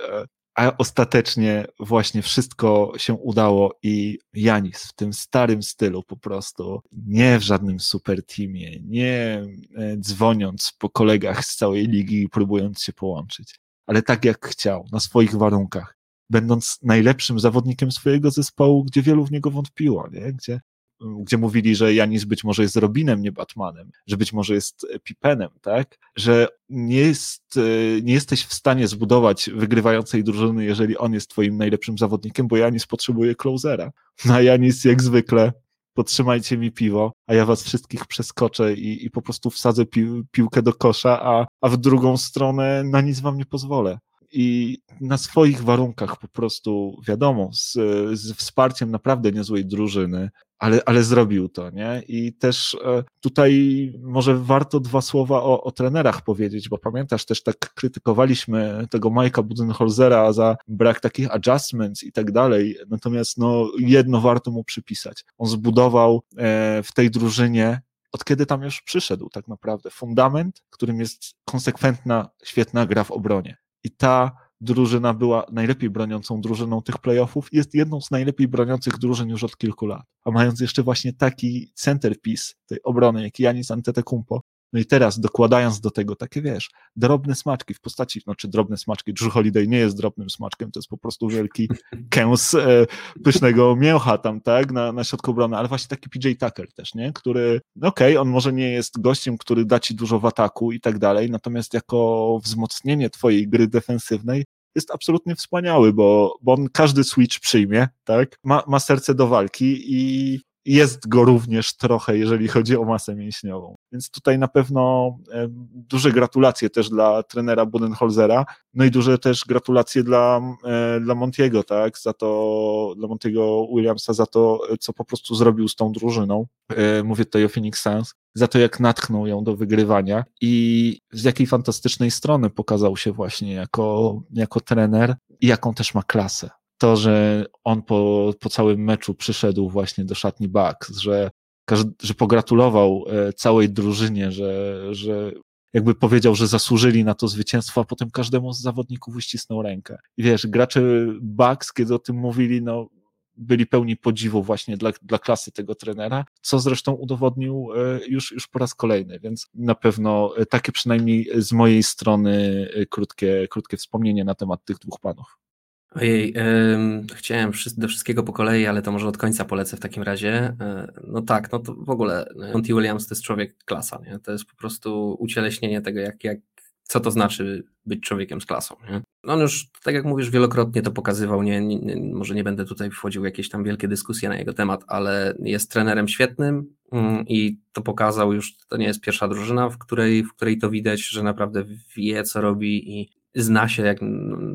a ostatecznie właśnie wszystko się udało i Janis w tym starym stylu po prostu, nie w żadnym super teamie, nie e, dzwoniąc po kolegach z całej ligi i próbując się połączyć, ale tak jak chciał, na swoich warunkach, będąc najlepszym zawodnikiem swojego zespołu, gdzie wielu w niego wątpiło, nie? Gdzie gdzie mówili, że Janis być może jest Robinem, nie Batmanem, że być może jest Pipenem, tak? Że nie, jest, e, nie jesteś w stanie zbudować wygrywającej drużyny, jeżeli on jest twoim najlepszym zawodnikiem, bo Janis potrzebuje closera. No a Janis jak zwykle podtrzymajcie mi piwo, a ja was wszystkich przeskoczę i, i po prostu wsadzę pi piłkę do kosza, a, a w drugą stronę na nic wam nie pozwolę i na swoich warunkach po prostu, wiadomo, z, z wsparciem naprawdę niezłej drużyny, ale, ale zrobił to, nie? I też e, tutaj może warto dwa słowa o, o trenerach powiedzieć, bo pamiętasz, też tak krytykowaliśmy tego Majka Budenholzera za brak takich adjustments i tak dalej, natomiast no, jedno warto mu przypisać. On zbudował e, w tej drużynie od kiedy tam już przyszedł tak naprawdę. Fundament, którym jest konsekwentna, świetna gra w obronie i ta drużyna była najlepiej broniącą drużyną tych playoffów, jest jedną z najlepiej broniących drużyn już od kilku lat. A mając jeszcze właśnie taki centerpiece tej obrony, jak Janis Antetokounmpo, no i teraz dokładając do tego takie, wiesz, drobne smaczki w postaci, no czy drobne smaczki, Drew Holiday nie jest drobnym smaczkiem, to jest po prostu wielki kęs e, pysznego mięcha tam, tak, na, na środku obrony, ale właśnie taki PJ Tucker też, nie, który, no okej, okay, on może nie jest gościem, który da ci dużo w ataku i tak dalej, natomiast jako wzmocnienie twojej gry defensywnej jest absolutnie wspaniały, bo, bo on każdy switch przyjmie, tak, ma, ma serce do walki i jest go również trochę, jeżeli chodzi o masę mięśniową. Więc tutaj na pewno e, duże gratulacje też dla trenera Budenholzera, no i duże też gratulacje dla, e, dla Montiego, tak, za to, dla Montiego Williamsa, za to, co po prostu zrobił z tą drużyną. E, mówię tutaj o Phoenix Suns, za to, jak natchnął ją do wygrywania i z jakiej fantastycznej strony pokazał się właśnie jako, jako trener i jaką też ma klasę to, że on po, po całym meczu przyszedł właśnie do szatni Bucks, że, że pogratulował e, całej drużynie, że, że jakby powiedział, że zasłużyli na to zwycięstwo, a potem każdemu z zawodników uścisnął rękę. I wiesz, gracze Bucks, kiedy o tym mówili, no byli pełni podziwu właśnie dla, dla klasy tego trenera, co zresztą udowodnił e, już, już po raz kolejny, więc na pewno e, takie przynajmniej z mojej strony krótkie, krótkie wspomnienie na temat tych dwóch panów. Ojej, chciałem do wszystkiego po kolei, ale to może od końca polecę w takim razie. E, no tak, no to w ogóle Monty Williams to jest człowiek klasa, nie? to jest po prostu ucieleśnienie tego, jak, jak, co to znaczy być człowiekiem z klasą. Nie? On już, tak jak mówisz, wielokrotnie to pokazywał, nie, nie, może nie będę tutaj wchodził w jakieś tam wielkie dyskusje na jego temat, ale jest trenerem świetnym mm, i to pokazał już, to nie jest pierwsza drużyna, w której, w której to widać, że naprawdę wie, co robi i zna się jak,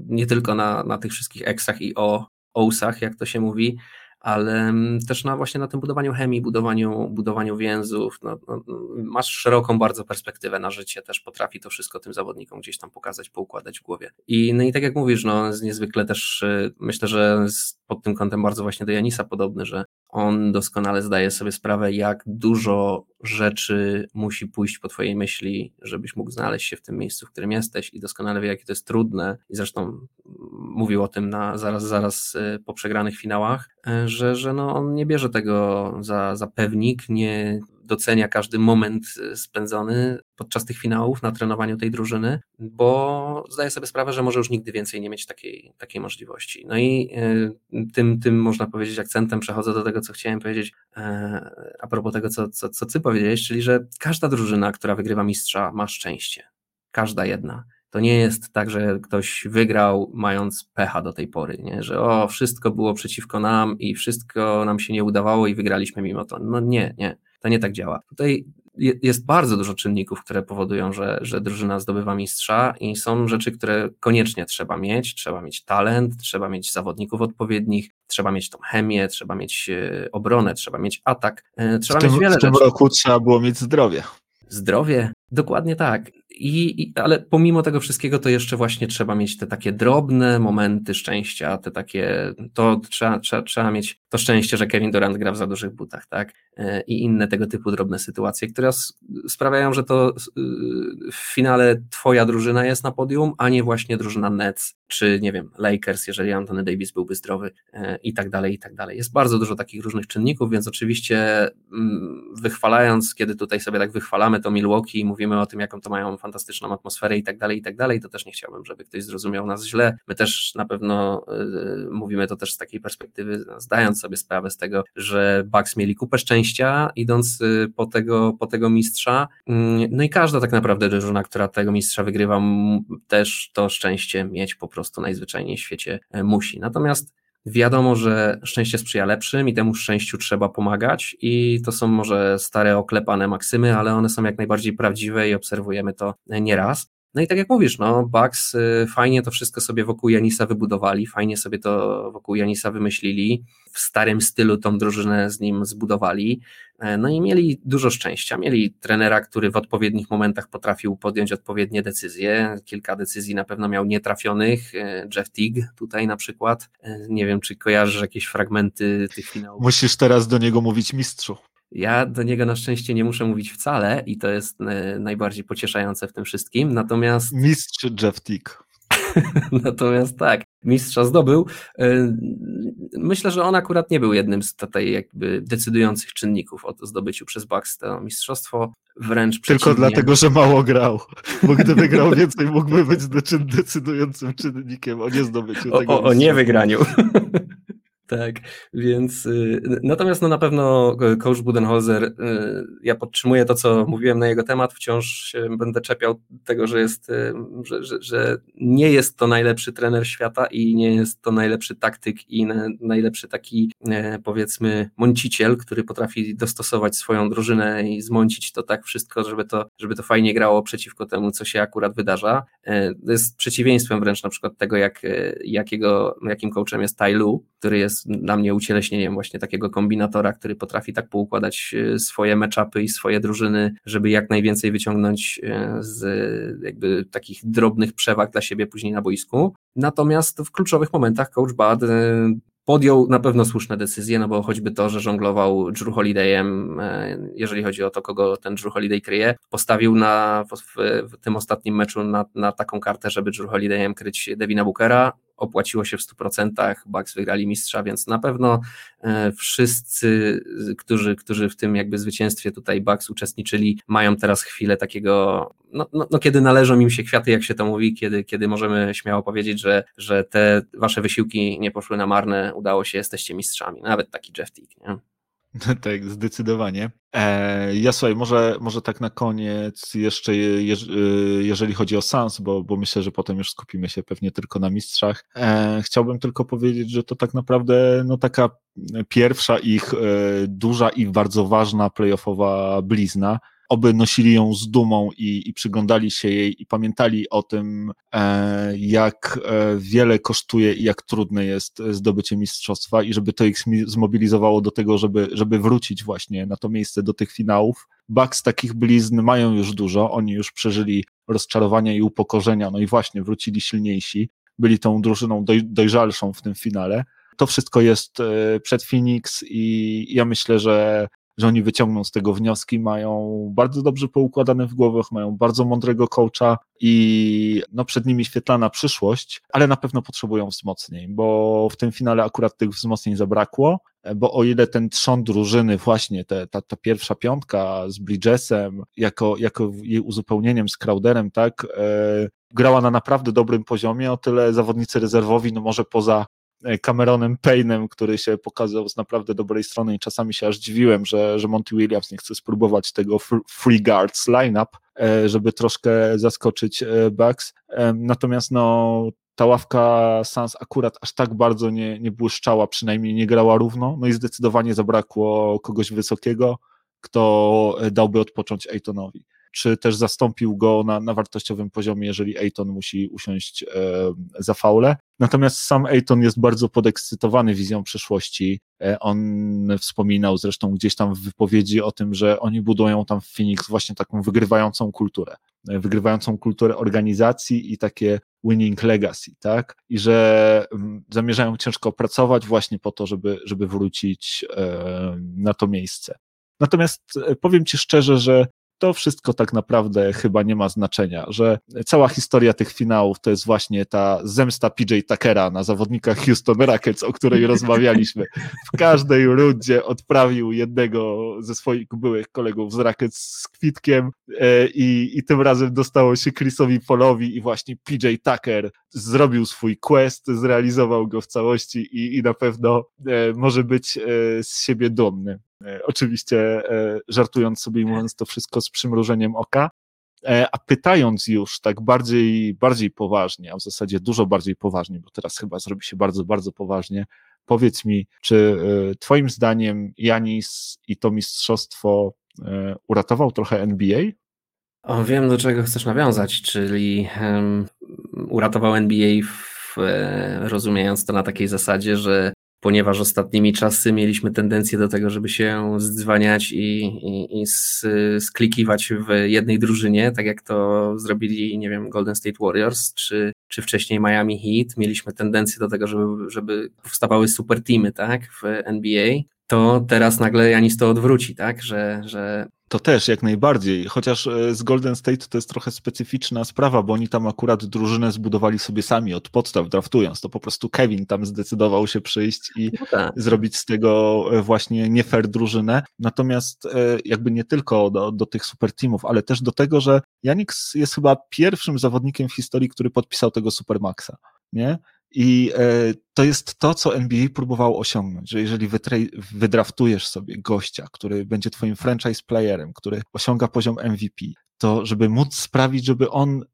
nie tylko na, na tych wszystkich eksach i o, ousach, jak to się mówi, ale mm, też na właśnie na tym budowaniu chemii, budowaniu, budowaniu więzów. No, no, masz szeroką bardzo perspektywę na życie, też potrafi to wszystko tym zawodnikom gdzieś tam pokazać, poukładać w głowie. I, no i tak jak mówisz, no, jest niezwykle też, y, myślę, że pod tym kątem bardzo właśnie do Janisa podobny, że on doskonale zdaje sobie sprawę, jak dużo rzeczy musi pójść po Twojej myśli, żebyś mógł znaleźć się w tym miejscu, w którym jesteś, i doskonale wie, jakie to jest trudne. I zresztą mówił o tym na, zaraz, zaraz y, po przegranych finałach, y, że, że no on nie bierze tego za, za pewnik, nie docenia każdy moment y, spędzony podczas tych finałów na trenowaniu tej drużyny, bo zdaje sobie sprawę, że może już nigdy więcej nie mieć takiej, takiej możliwości. No i tym, tym można powiedzieć akcentem przechodzę do tego, co chciałem powiedzieć a propos tego, co, co, co ty powiedziałeś, czyli że każda drużyna, która wygrywa mistrza, ma szczęście. Każda jedna. To nie jest tak, że ktoś wygrał mając pecha do tej pory, nie? że o, wszystko było przeciwko nam i wszystko nam się nie udawało i wygraliśmy mimo to. No nie, nie, to nie tak działa. Tutaj jest bardzo dużo czynników, które powodują, że, że drużyna zdobywa mistrza i są rzeczy, które koniecznie trzeba mieć. Trzeba mieć talent, trzeba mieć zawodników odpowiednich, trzeba mieć tą chemię, trzeba mieć e, obronę, trzeba mieć atak, e, trzeba w tym, mieć wiele w tym rzeczy. roku trzeba było mieć zdrowie. Zdrowie, dokładnie tak. I, I, ale pomimo tego wszystkiego, to jeszcze właśnie trzeba mieć te takie drobne momenty szczęścia, te takie, to trzeba, trzeba, trzeba mieć to szczęście, że Kevin Durant gra w za dużych butach, tak? E, I inne tego typu drobne sytuacje, które sprawiają, że to w finale twoja drużyna jest na podium, a nie właśnie drużyna Nets, czy nie wiem, Lakers, jeżeli Anthony Davis byłby zdrowy e, i tak dalej, i tak dalej. Jest bardzo dużo takich różnych czynników, więc oczywiście mm, wychwalając, kiedy tutaj sobie tak wychwalamy to Milwaukee i mówimy o tym, jaką to mają fantastyczną atmosferę i tak dalej, i tak dalej, to też nie chciałbym, żeby ktoś zrozumiał nas źle. My też na pewno y, mówimy to też z takiej perspektywy, zdając sobie sprawę z tego, że Bucks mieli kupę szczęścia, idąc y, po tego, po tego mistrza. Y, no i każda tak naprawdę drużyna, która tego mistrza wygrywa, też to szczęście mieć po prostu najzwyczajniej w świecie e, musi. Natomiast Wiadomo, że szczęście sprzyja lepszym i temu szczęściu trzeba pomagać, i to są może stare, oklepane maksymy, ale one są jak najbardziej prawdziwe i obserwujemy to nieraz. No i tak jak mówisz, no, Bucks y, fajnie to wszystko sobie wokół Janisa wybudowali, fajnie sobie to wokół Janisa wymyślili, w starym stylu tą drużynę z nim zbudowali, e, no i mieli dużo szczęścia. Mieli trenera, który w odpowiednich momentach potrafił podjąć odpowiednie decyzje. Kilka decyzji na pewno miał nietrafionych. E, Jeff Teague tutaj na przykład. E, nie wiem, czy kojarzysz jakieś fragmenty tych finałów. Musisz teraz do niego mówić mistrzu. Ja do niego na szczęście nie muszę mówić wcale i to jest e, najbardziej pocieszające w tym wszystkim. Natomiast. Mistrz Jeff Tick. Natomiast tak, mistrza zdobył. E, myślę, że on akurat nie był jednym z tutaj jakby decydujących czynników o zdobyciu przez Bucks to mistrzostwo. Wręcz Tylko dlatego, że mało grał. Bo gdyby grał więcej, mógłby być decydującym czynnikiem o niezdobyciu o, tego. O, o niewygraniu. Tak, więc y, natomiast no na pewno y, coach Budenholzer, y, ja podtrzymuję to, co mówiłem na jego temat, wciąż się będę czepiał tego, że jest, że, że, że nie jest to najlepszy trener świata i nie jest to najlepszy taktyk i najlepszy taki powiedzmy mąciciel, który potrafi dostosować swoją drużynę i zmącić to tak wszystko, żeby to, żeby to fajnie grało przeciwko temu, co się akurat wydarza. To jest przeciwieństwem wręcz na przykład tego, jak, jakiego, jakim coachem jest Tai Lu, który jest dla mnie ucieleśnieniem właśnie takiego kombinatora, który potrafi tak poukładać e, swoje meczapy i swoje drużyny, żeby jak najwięcej wyciągnąć e, z jakby takich drobnych przewag dla siebie później na boisku. Natomiast w kluczowych momentach coach Bad e, podjął na pewno słuszne decyzje, no bo choćby to, że żonglował Drew Holidayem, jeżeli chodzi o to, kogo ten Drew Holiday kryje, postawił na, w, w tym ostatnim meczu na, na taką kartę, żeby Drew Holidayem kryć Devina Bookera, opłaciło się w 100%, Bucks wygrali mistrza, więc na pewno e, wszyscy, którzy, którzy w tym jakby zwycięstwie tutaj Bucks uczestniczyli, mają teraz chwilę takiego, no, no, no, kiedy należą im się kwiaty, jak się to mówi, kiedy, kiedy możemy śmiało powiedzieć, że, że te wasze wysiłki nie poszły na marne, udało się, jesteście mistrzami, nawet taki Jeff Tick, nie? tak, zdecydowanie. E, ja słuchaj, może, może tak na koniec jeszcze, je, jeżeli chodzi o Sans, bo, bo myślę, że potem już skupimy się pewnie tylko na mistrzach. E, chciałbym tylko powiedzieć, że to tak naprawdę no, taka pierwsza ich e, duża i bardzo ważna playoffowa blizna oby nosili ją z dumą i, i przyglądali się jej i pamiętali o tym, e, jak e, wiele kosztuje i jak trudne jest zdobycie mistrzostwa i żeby to ich zmobilizowało do tego, żeby, żeby wrócić właśnie na to miejsce do tych finałów. Bucks takich blizn mają już dużo, oni już przeżyli rozczarowania i upokorzenia, no i właśnie wrócili silniejsi, byli tą drużyną doj, dojrzalszą w tym finale. To wszystko jest e, przed Phoenix i ja myślę, że że oni wyciągną z tego wnioski, mają bardzo dobrze poukładane w głowach, mają bardzo mądrego coacha i no przed nimi świetlana przyszłość, ale na pewno potrzebują wzmocnień, bo w tym finale akurat tych wzmocnień zabrakło, bo o ile ten trzon drużyny, właśnie te, ta, ta pierwsza piątka z Bridgesem, jako, jako jej uzupełnieniem z Crowderem, tak, e, grała na naprawdę dobrym poziomie, o tyle zawodnicy rezerwowi, no może poza Cameronem Payne'em, który się pokazał z naprawdę dobrej strony i czasami się aż dziwiłem, że, że Monty Williams nie chce spróbować tego free guards lineup, e, żeby troszkę zaskoczyć e, Bucks. Natomiast no, ta ławka Sans akurat aż tak bardzo nie, nie błyszczała, przynajmniej nie grała równo, no i zdecydowanie zabrakło kogoś wysokiego, kto dałby odpocząć Aytonowi czy też zastąpił go na, na wartościowym poziomie, jeżeli Ayton musi usiąść e, za faule. Natomiast sam Ayton jest bardzo podekscytowany wizją przyszłości. E, on wspominał zresztą gdzieś tam w wypowiedzi o tym, że oni budują tam w Phoenix właśnie taką wygrywającą kulturę. E, wygrywającą kulturę organizacji i takie winning legacy, tak? I że mm, zamierzają ciężko pracować właśnie po to, żeby, żeby wrócić na to miejsce. Natomiast powiem Ci szczerze, że to wszystko tak naprawdę chyba nie ma znaczenia, że cała historia tych finałów to jest właśnie ta zemsta PJ Tuckera na zawodnikach Houston Rockets, o której rozmawialiśmy. W każdej rundzie odprawił jednego ze swoich byłych kolegów z Rockets z kwitkiem e, i, i tym razem dostało się Chrisowi Polowi i właśnie PJ Tucker zrobił swój quest, zrealizował go w całości i, i na pewno e, może być e, z siebie dumny. E, oczywiście e, żartując sobie i mówiąc to wszystko z przymrużeniem oka, e, a pytając już tak bardziej, bardziej poważnie, a w zasadzie dużo bardziej poważnie, bo teraz chyba zrobi się bardzo, bardzo poważnie, powiedz mi, czy Twoim zdaniem Janis i to mistrzostwo uratował trochę NBA? O, wiem, do czego chcesz nawiązać, czyli um, uratował NBA, w, rozumiejąc to na takiej zasadzie, że ponieważ ostatnimi czasy mieliśmy tendencję do tego, żeby się zdzwaniać i, i, i sklikiwać w jednej drużynie, tak jak to zrobili, nie wiem, Golden State Warriors, czy, czy wcześniej Miami Heat. Mieliśmy tendencję do tego, żeby, żeby powstawały super teamy, tak, w NBA. To teraz nagle Janis to odwróci, tak, że, że to też jak najbardziej, chociaż e, z Golden State to jest trochę specyficzna sprawa, bo oni tam akurat drużynę zbudowali sobie sami od podstaw draftując, to po prostu Kevin tam zdecydował się przyjść i no tak. zrobić z tego e, właśnie nie fair drużynę, natomiast e, jakby nie tylko do, do tych super teamów, ale też do tego, że Janix jest chyba pierwszym zawodnikiem w historii, który podpisał tego Supermaxa, nie? I e, to jest to, co NBA próbowało osiągnąć, że jeżeli wydraftujesz sobie gościa, który będzie twoim franchise playerem, który osiąga poziom MVP, to żeby móc sprawić, żeby on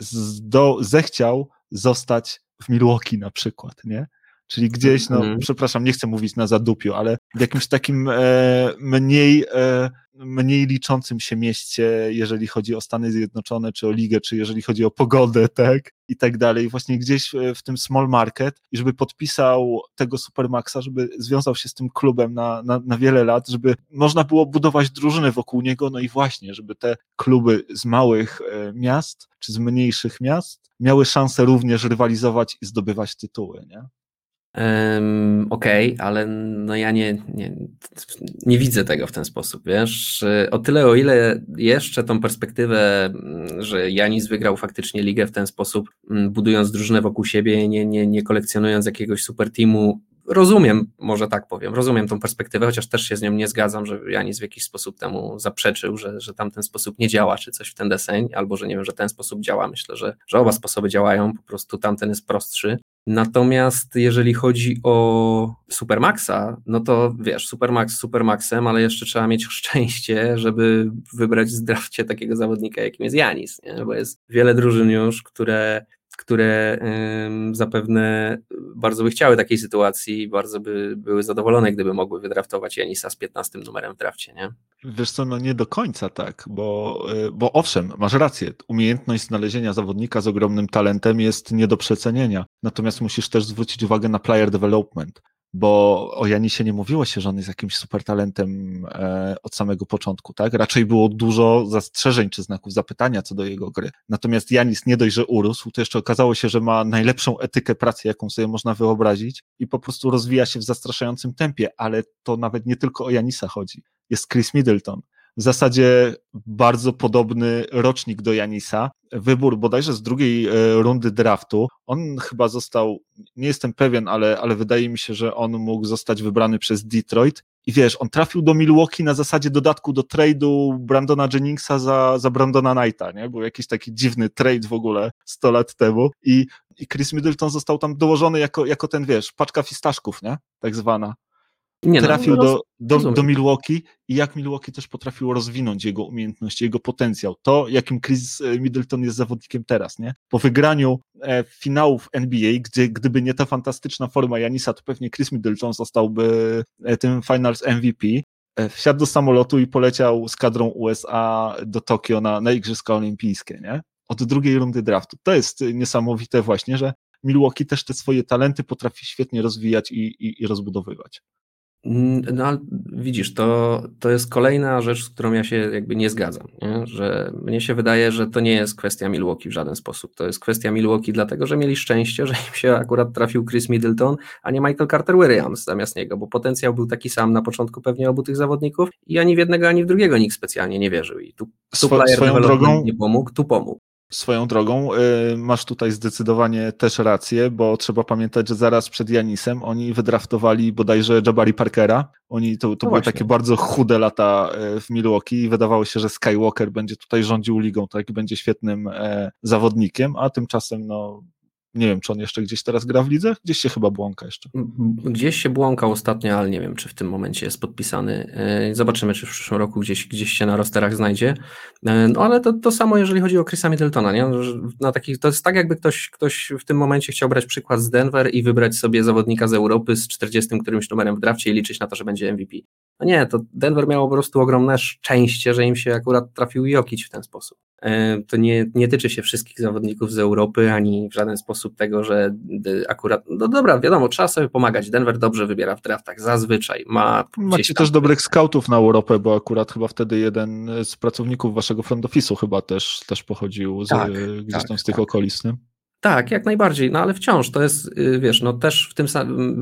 zdo, zechciał zostać w Milwaukee na przykład, nie? Czyli gdzieś, no, mm. przepraszam, nie chcę mówić na zadupiu, ale w jakimś takim e, mniej, e, mniej liczącym się mieście, jeżeli chodzi o Stany Zjednoczone, czy o ligę, czy jeżeli chodzi o pogodę, tak, i tak dalej, właśnie gdzieś w tym small market i żeby podpisał tego Supermaxa, żeby związał się z tym klubem na, na, na wiele lat, żeby można było budować drużyny wokół niego, no i właśnie, żeby te kluby z małych e, miast, czy z mniejszych miast miały szansę również rywalizować i zdobywać tytuły, nie? Um, Okej, okay, ale no ja nie, nie, nie widzę tego w ten sposób, wiesz. O tyle, o ile jeszcze tą perspektywę, mm, że Janis wygrał faktycznie ligę w ten sposób, mm, budując drużynę wokół siebie, nie, nie, nie kolekcjonując jakiegoś super teamu, rozumiem, może tak powiem, rozumiem tą perspektywę, chociaż też się z nią nie zgadzam, że Janis w jakiś sposób temu zaprzeczył, że, że tamten sposób nie działa, czy coś w ten deseń, albo że nie wiem, że ten sposób działa. Myślę, że, że oba sposoby działają, po prostu tamten jest prostszy. Natomiast jeżeli chodzi o Supermaxa, no to wiesz, Supermax Supermaxem, ale jeszcze trzeba mieć szczęście, żeby wybrać z drafcie takiego zawodnika, jakim jest Janis, nie? bo jest wiele drużyn już, które które zapewne bardzo by chciały takiej sytuacji i bardzo by były zadowolone, gdyby mogły wydraftować Janisa z 15 numerem w drafcie, nie? Wiesz co, no nie do końca tak, bo, y, bo owszem, masz rację, umiejętność znalezienia zawodnika z ogromnym talentem jest nie do przecenienia, natomiast musisz też zwrócić uwagę na player development bo o Janisie nie mówiło się, że on jest jakimś super talentem e, od samego początku, tak? Raczej było dużo zastrzeżeń czy znaków zapytania co do jego gry. Natomiast Janis nie dość, że urósł, to jeszcze okazało się, że ma najlepszą etykę pracy, jaką sobie można wyobrazić i po prostu rozwija się w zastraszającym tempie, ale to nawet nie tylko o Janisa chodzi. Jest Chris Middleton, w zasadzie bardzo podobny rocznik do Janisa. Wybór bodajże z drugiej e, rundy draftu. On chyba został, nie jestem pewien, ale, ale wydaje mi się, że on mógł zostać wybrany przez Detroit. I wiesz, on trafił do Milwaukee na zasadzie dodatku do trade'u Brandona Jenningsa za, za Brandona Knighta, nie? Był jakiś taki dziwny trade w ogóle 100 lat temu i, i Chris Middleton został tam dołożony jako, jako ten, wiesz, paczka fistaszków, nie? Tak zwana. Nie, no, trafił no, do, do, do Milwaukee i jak Milwaukee też potrafiło rozwinąć jego umiejętności, jego potencjał. To, jakim Chris e, Middleton jest zawodnikiem teraz, nie? Po wygraniu e, finałów NBA, gdzie gdyby nie ta fantastyczna forma Janisa, to pewnie Chris Middleton zostałby e, tym Finals MVP. E, wsiadł do samolotu i poleciał z kadrą USA do Tokio na, na Igrzyska Olimpijskie, nie? Od drugiej rundy draftu. To jest niesamowite właśnie, że Milwaukee też te swoje talenty potrafi świetnie rozwijać i, i, i rozbudowywać. Mm, no ale widzisz, to, to jest kolejna rzecz, z którą ja się jakby nie zgadzam, nie? że mnie się wydaje, że to nie jest kwestia Milwaukee w żaden sposób. To jest kwestia Milwaukee dlatego, że mieli szczęście, że im się akurat trafił Chris Middleton, a nie Michael Carter Williams zamiast niego, bo potencjał był taki sam na początku pewnie obu tych zawodników i ani w jednego, ani w drugiego nikt specjalnie nie wierzył. I tu, tu swoją drogą nie pomógł, tu pomógł. Swoją drogą, y, masz tutaj zdecydowanie też rację, bo trzeba pamiętać, że zaraz przed Janisem oni wydraftowali bodajże Jabari Parkera. Oni to, to no były właśnie. takie bardzo chude lata y, w Milwaukee i wydawało się, że Skywalker będzie tutaj rządził ligą, tak, i będzie świetnym e, zawodnikiem, a tymczasem no, nie wiem, czy on jeszcze gdzieś teraz gra w lidze? Gdzieś się chyba błąka jeszcze. Gdzieś się błąkał ostatnio, ale nie wiem, czy w tym momencie jest podpisany. E, zobaczymy, czy w przyszłym roku gdzieś, gdzieś się na rosterach znajdzie. E, no ale to, to samo, jeżeli chodzi o Chrisa Middletona. Nie? Na takich, to jest tak, jakby ktoś, ktoś w tym momencie chciał brać przykład z Denver i wybrać sobie zawodnika z Europy z 40 którymś numerem w drafcie i liczyć na to, że będzie MVP. No nie, to Denver miało po prostu ogromne szczęście, że im się akurat trafił Jokic w ten sposób. E, to nie, nie tyczy się wszystkich zawodników z Europy, ani w żaden sposób tego, że akurat, no dobra, wiadomo, trzeba sobie pomagać. Denver dobrze wybiera w draftach, zazwyczaj ma. Macie tam... też dobrych scoutów na Europę, bo akurat chyba wtedy jeden z pracowników waszego front office'u chyba też, też pochodził z, tak, gdzieś tak, tam z tych tak. okolic. Nie? Tak, jak najbardziej, no ale wciąż to jest, y, wiesz, no też w tym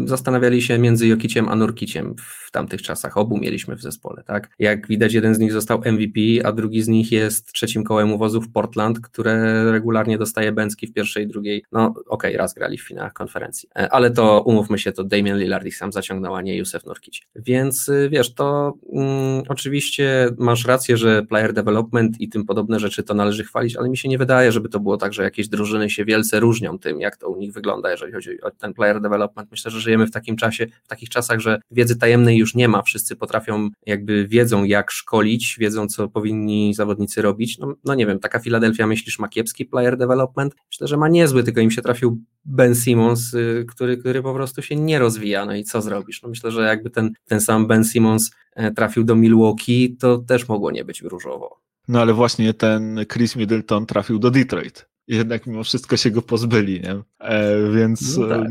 zastanawiali się między Jokiciem a Nurkiciem w tamtych czasach, obu mieliśmy w zespole, tak? Jak widać jeden z nich został MVP, a drugi z nich jest trzecim kołem uwozu w Portland, które regularnie dostaje Bęcki w pierwszej i drugiej, no okej, okay, raz grali w finałach konferencji, e, ale to umówmy się, to Damian Lillard ich sam zaciągnął, a nie Józef Nurkic. Więc y, wiesz, to mm, oczywiście masz rację, że player development i tym podobne rzeczy to należy chwalić, ale mi się nie wydaje, żeby to było tak, że jakieś drużyny się wielce wielce różnią tym, jak to u nich wygląda, jeżeli chodzi o ten player development. Myślę, że żyjemy w takim czasie, w takich czasach, że wiedzy tajemnej już nie ma. Wszyscy potrafią, jakby wiedzą, jak szkolić, wiedzą, co powinni zawodnicy robić. No, no nie wiem, taka Filadelfia, myślisz, ma kiepski player development? Myślę, że ma niezły, tylko im się trafił Ben Simmons, y, który, który po prostu się nie rozwija. No i co zrobisz? No myślę, że jakby ten, ten sam Ben Simmons e, trafił do Milwaukee, to też mogło nie być różowo. No ale właśnie ten Chris Middleton trafił do Detroit jednak mimo wszystko się go pozbyli, nie? E, więc no tak.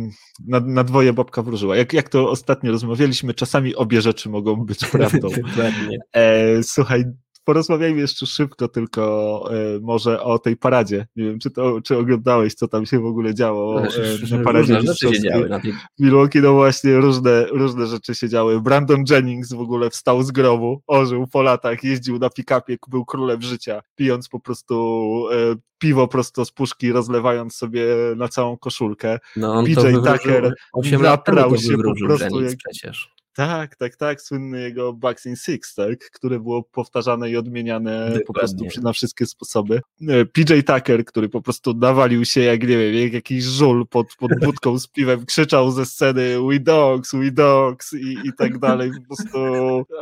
na, na, dwoje babka wróżyła. Jak, jak to ostatnio rozmawialiśmy, czasami obie rzeczy mogą być prawdą. e, słuchaj, porozmawiajmy jeszcze szybko tylko e, może o tej paradzie. Nie wiem, czy, to, czy oglądałeś, co tam się w ogóle działo e, na paradzie różne rzeczy się działy na tej... Milwaukee, no właśnie, różne, różne rzeczy się działy. Brandon Jennings w ogóle wstał z grobu, ożył po latach, jeździł na pick-upie, był królem życia, pijąc po prostu e, piwo prosto z puszki, rozlewając sobie na całą koszulkę. No on PJ Tucker naprał się po prostu. Jak... przecież. Tak, tak, tak, słynny jego Boxing Six, tak, które było powtarzane i odmieniane Dokładnie. po prostu na wszystkie sposoby. E, PJ Tucker, który po prostu nawalił się jak, nie wiem, jak jakiś żul pod, pod budką z piwem, krzyczał ze sceny we dogs, we dogs i, i tak dalej, po prostu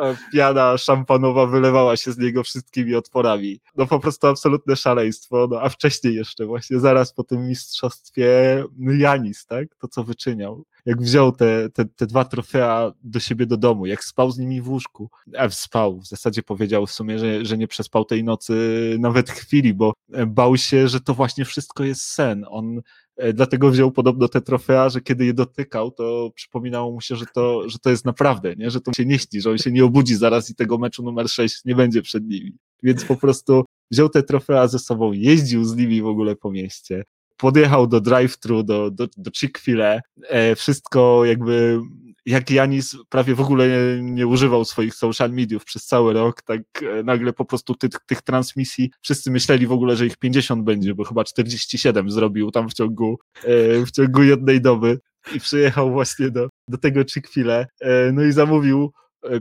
e, piana szampanowa wylewała się z niego wszystkimi otworami. No po prostu absolutne szaleństwo, no a wcześniej jeszcze właśnie, zaraz po tym mistrzostwie Janis, tak, to co wyczyniał jak wziął te, te, te dwa trofea do siebie do domu, jak spał z nimi w łóżku, a spał, w zasadzie powiedział w sumie, że, że nie przespał tej nocy nawet chwili, bo bał się, że to właśnie wszystko jest sen. On e, dlatego wziął podobno te trofea, że kiedy je dotykał, to przypominało mu się, że to, że to jest naprawdę, nie? że to się nie śni, że on się nie obudzi zaraz i tego meczu numer 6 nie będzie przed nimi. Więc po prostu wziął te trofea ze sobą, jeździł z nimi w ogóle po mieście, podjechał do drive-thru, do, do, do Chick-fil-A, e, wszystko jakby jak Janis prawie w ogóle nie, nie, używał swoich social mediów przez cały rok, tak e, nagle po prostu tych, tych transmisji wszyscy myśleli w ogóle, że ich 50 będzie, bo chyba 47 zrobił tam w ciągu, e, w ciągu jednej doby i przyjechał właśnie do, do tego Chick-fil-A, no i zamówił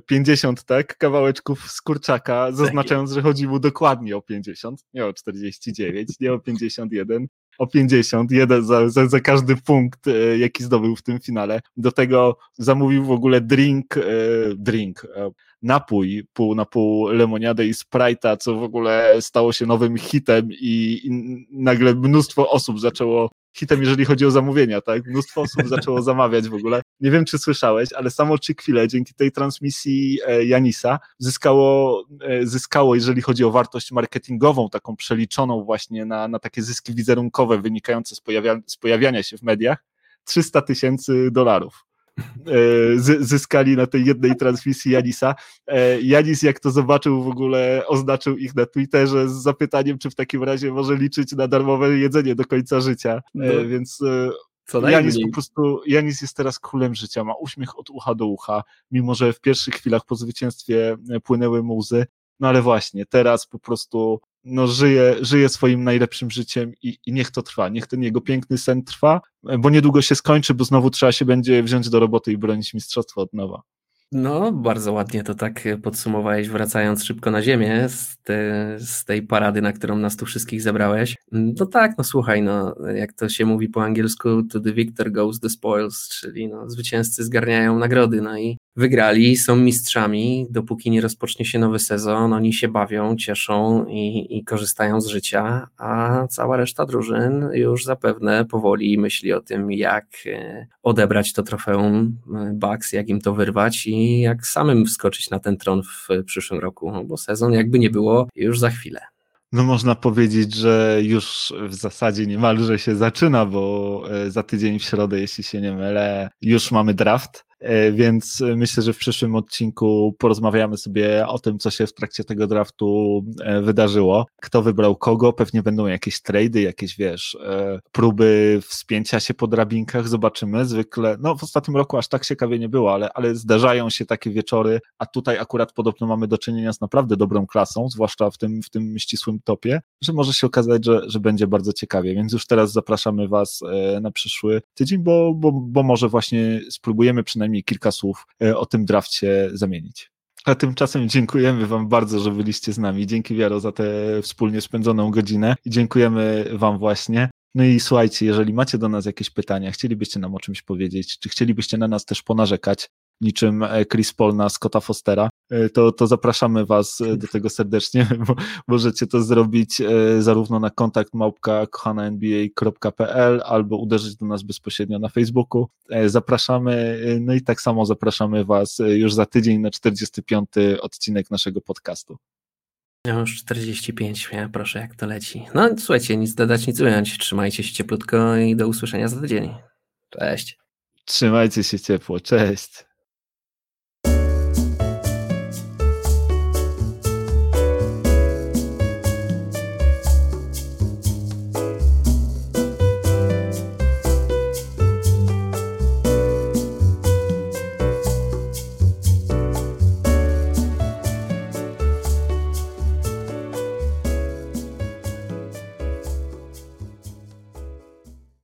50, tak, kawałeczków z kurczaka, zaznaczając, że chodzi mu dokładnie o 50, nie o 49, nie o 51, o 50, jeden za, za, za, każdy punkt, e, jaki zdobył w tym finale. Do tego zamówił w ogóle drink, e, drink, e, napój pół na pół lemoniadę i Sprite'a, co w ogóle stało się nowym hitem i, i nagle mnóstwo osób zaczęło hitem, jeżeli chodzi o zamówienia, tak? Mnóstwo osób zaczęło zamawiać w ogóle. Nie wiem, czy słyszałeś, ale samo Chick-fil-A dzięki tej transmisji e, Janisa zyskało, e, zyskało, jeżeli chodzi o wartość marketingową, taką przeliczoną właśnie na, na takie zyski wizerunkowe wynikające z, pojawia, z pojawiania się w mediach, 300 tysięcy dolarów. E, zyskali na tej jednej transmisji Janisa. E, Janis, jak to zobaczył, w ogóle oznaczył ich na Twitterze z zapytaniem, czy w takim razie może liczyć na darmowe jedzenie do końca życia. E, no. Więc Janis po prostu, Janis jest teraz królem życia, ma uśmiech od ucha do ucha, mimo że w pierwszych chwilach po zwycięstwie płynęły mu łzy, no ale właśnie, teraz po prostu no, żyje, żyje swoim najlepszym życiem i, i niech to trwa, niech ten jego piękny sen trwa, bo niedługo się skończy, bo znowu trzeba się będzie wziąć do roboty i bronić mistrzostwa od nowa. No, bardzo ładnie to tak podsumowałeś, wracając szybko na ziemię z, te, z, tej parady, na którą nas tu wszystkich zebrałeś. No tak, no słuchaj, no, jak to się mówi po angielsku, to the victor goes the spoils, czyli no, zwycięzcy zgarniają nagrody, no i wygrali, są mistrzami, dopóki nie rozpocznie się nowy sezon, oni się bawią, cieszą i, i, korzystają z życia, a cała reszta drużyn już zapewne powoli myśli o tym, jak e, odebrać to trofeum e, Bucks, jak im to wyrwać i jak samym wskoczyć na ten tron w przyszłym roku, bo sezon jakby nie było już za chwilę. No można powiedzieć, że już w zasadzie niemalże się zaczyna, bo e, za tydzień w środę, jeśli się nie mylę, już mamy draft. E, więc myślę, że w przyszłym odcinku porozmawiamy sobie o tym, co się w trakcie tego draftu e, wydarzyło. Kto wybrał kogo, pewnie będą jakieś trady, jakieś, wiesz, e, próby wspięcia się po drabinkach, zobaczymy. Zwykle, no w ostatnim roku aż tak ciekawie nie było, ale, ale zdarzają się takie wieczory, a tutaj akurat podobno mamy do czynienia z naprawdę dobrą klasą, zwłaszcza w tym, w tym ścisłym topie, że może się okazać, że, że będzie bardzo ciekawie, więc już teraz zapraszamy Was na przyszły tydzień, bo, bo, bo może właśnie spróbujemy przynajmniej przynajmniej kilka słów e, o tym drafcie zamienić. A tymczasem dziękujemy Wam bardzo, że byliście z nami. Dzięki Wiaro za tę wspólnie spędzoną godzinę dziękujemy Wam właśnie. No i słuchajcie, jeżeli macie do nas jakieś pytania, chcielibyście nam o czymś powiedzieć, czy chcielibyście na nas też ponarzekać, niczym e, Chris Paul na Scotta Fostera, e, to, to zapraszamy Was e, do tego serdecznie, możecie to zrobić zarówno na kontakt małpka kochana.nba.pl albo uderzyć do nas bezpośrednio na Facebooku. Zapraszamy, no i tak samo zapraszamy Was już za tydzień na 45. odcinek naszego podcastu. Już 45, ja proszę jak to leci. No słuchajcie, nic dodać, nic ująć. Trzymajcie się cieplutko i do usłyszenia za tydzień. Cześć. Trzymajcie się ciepło, cześć.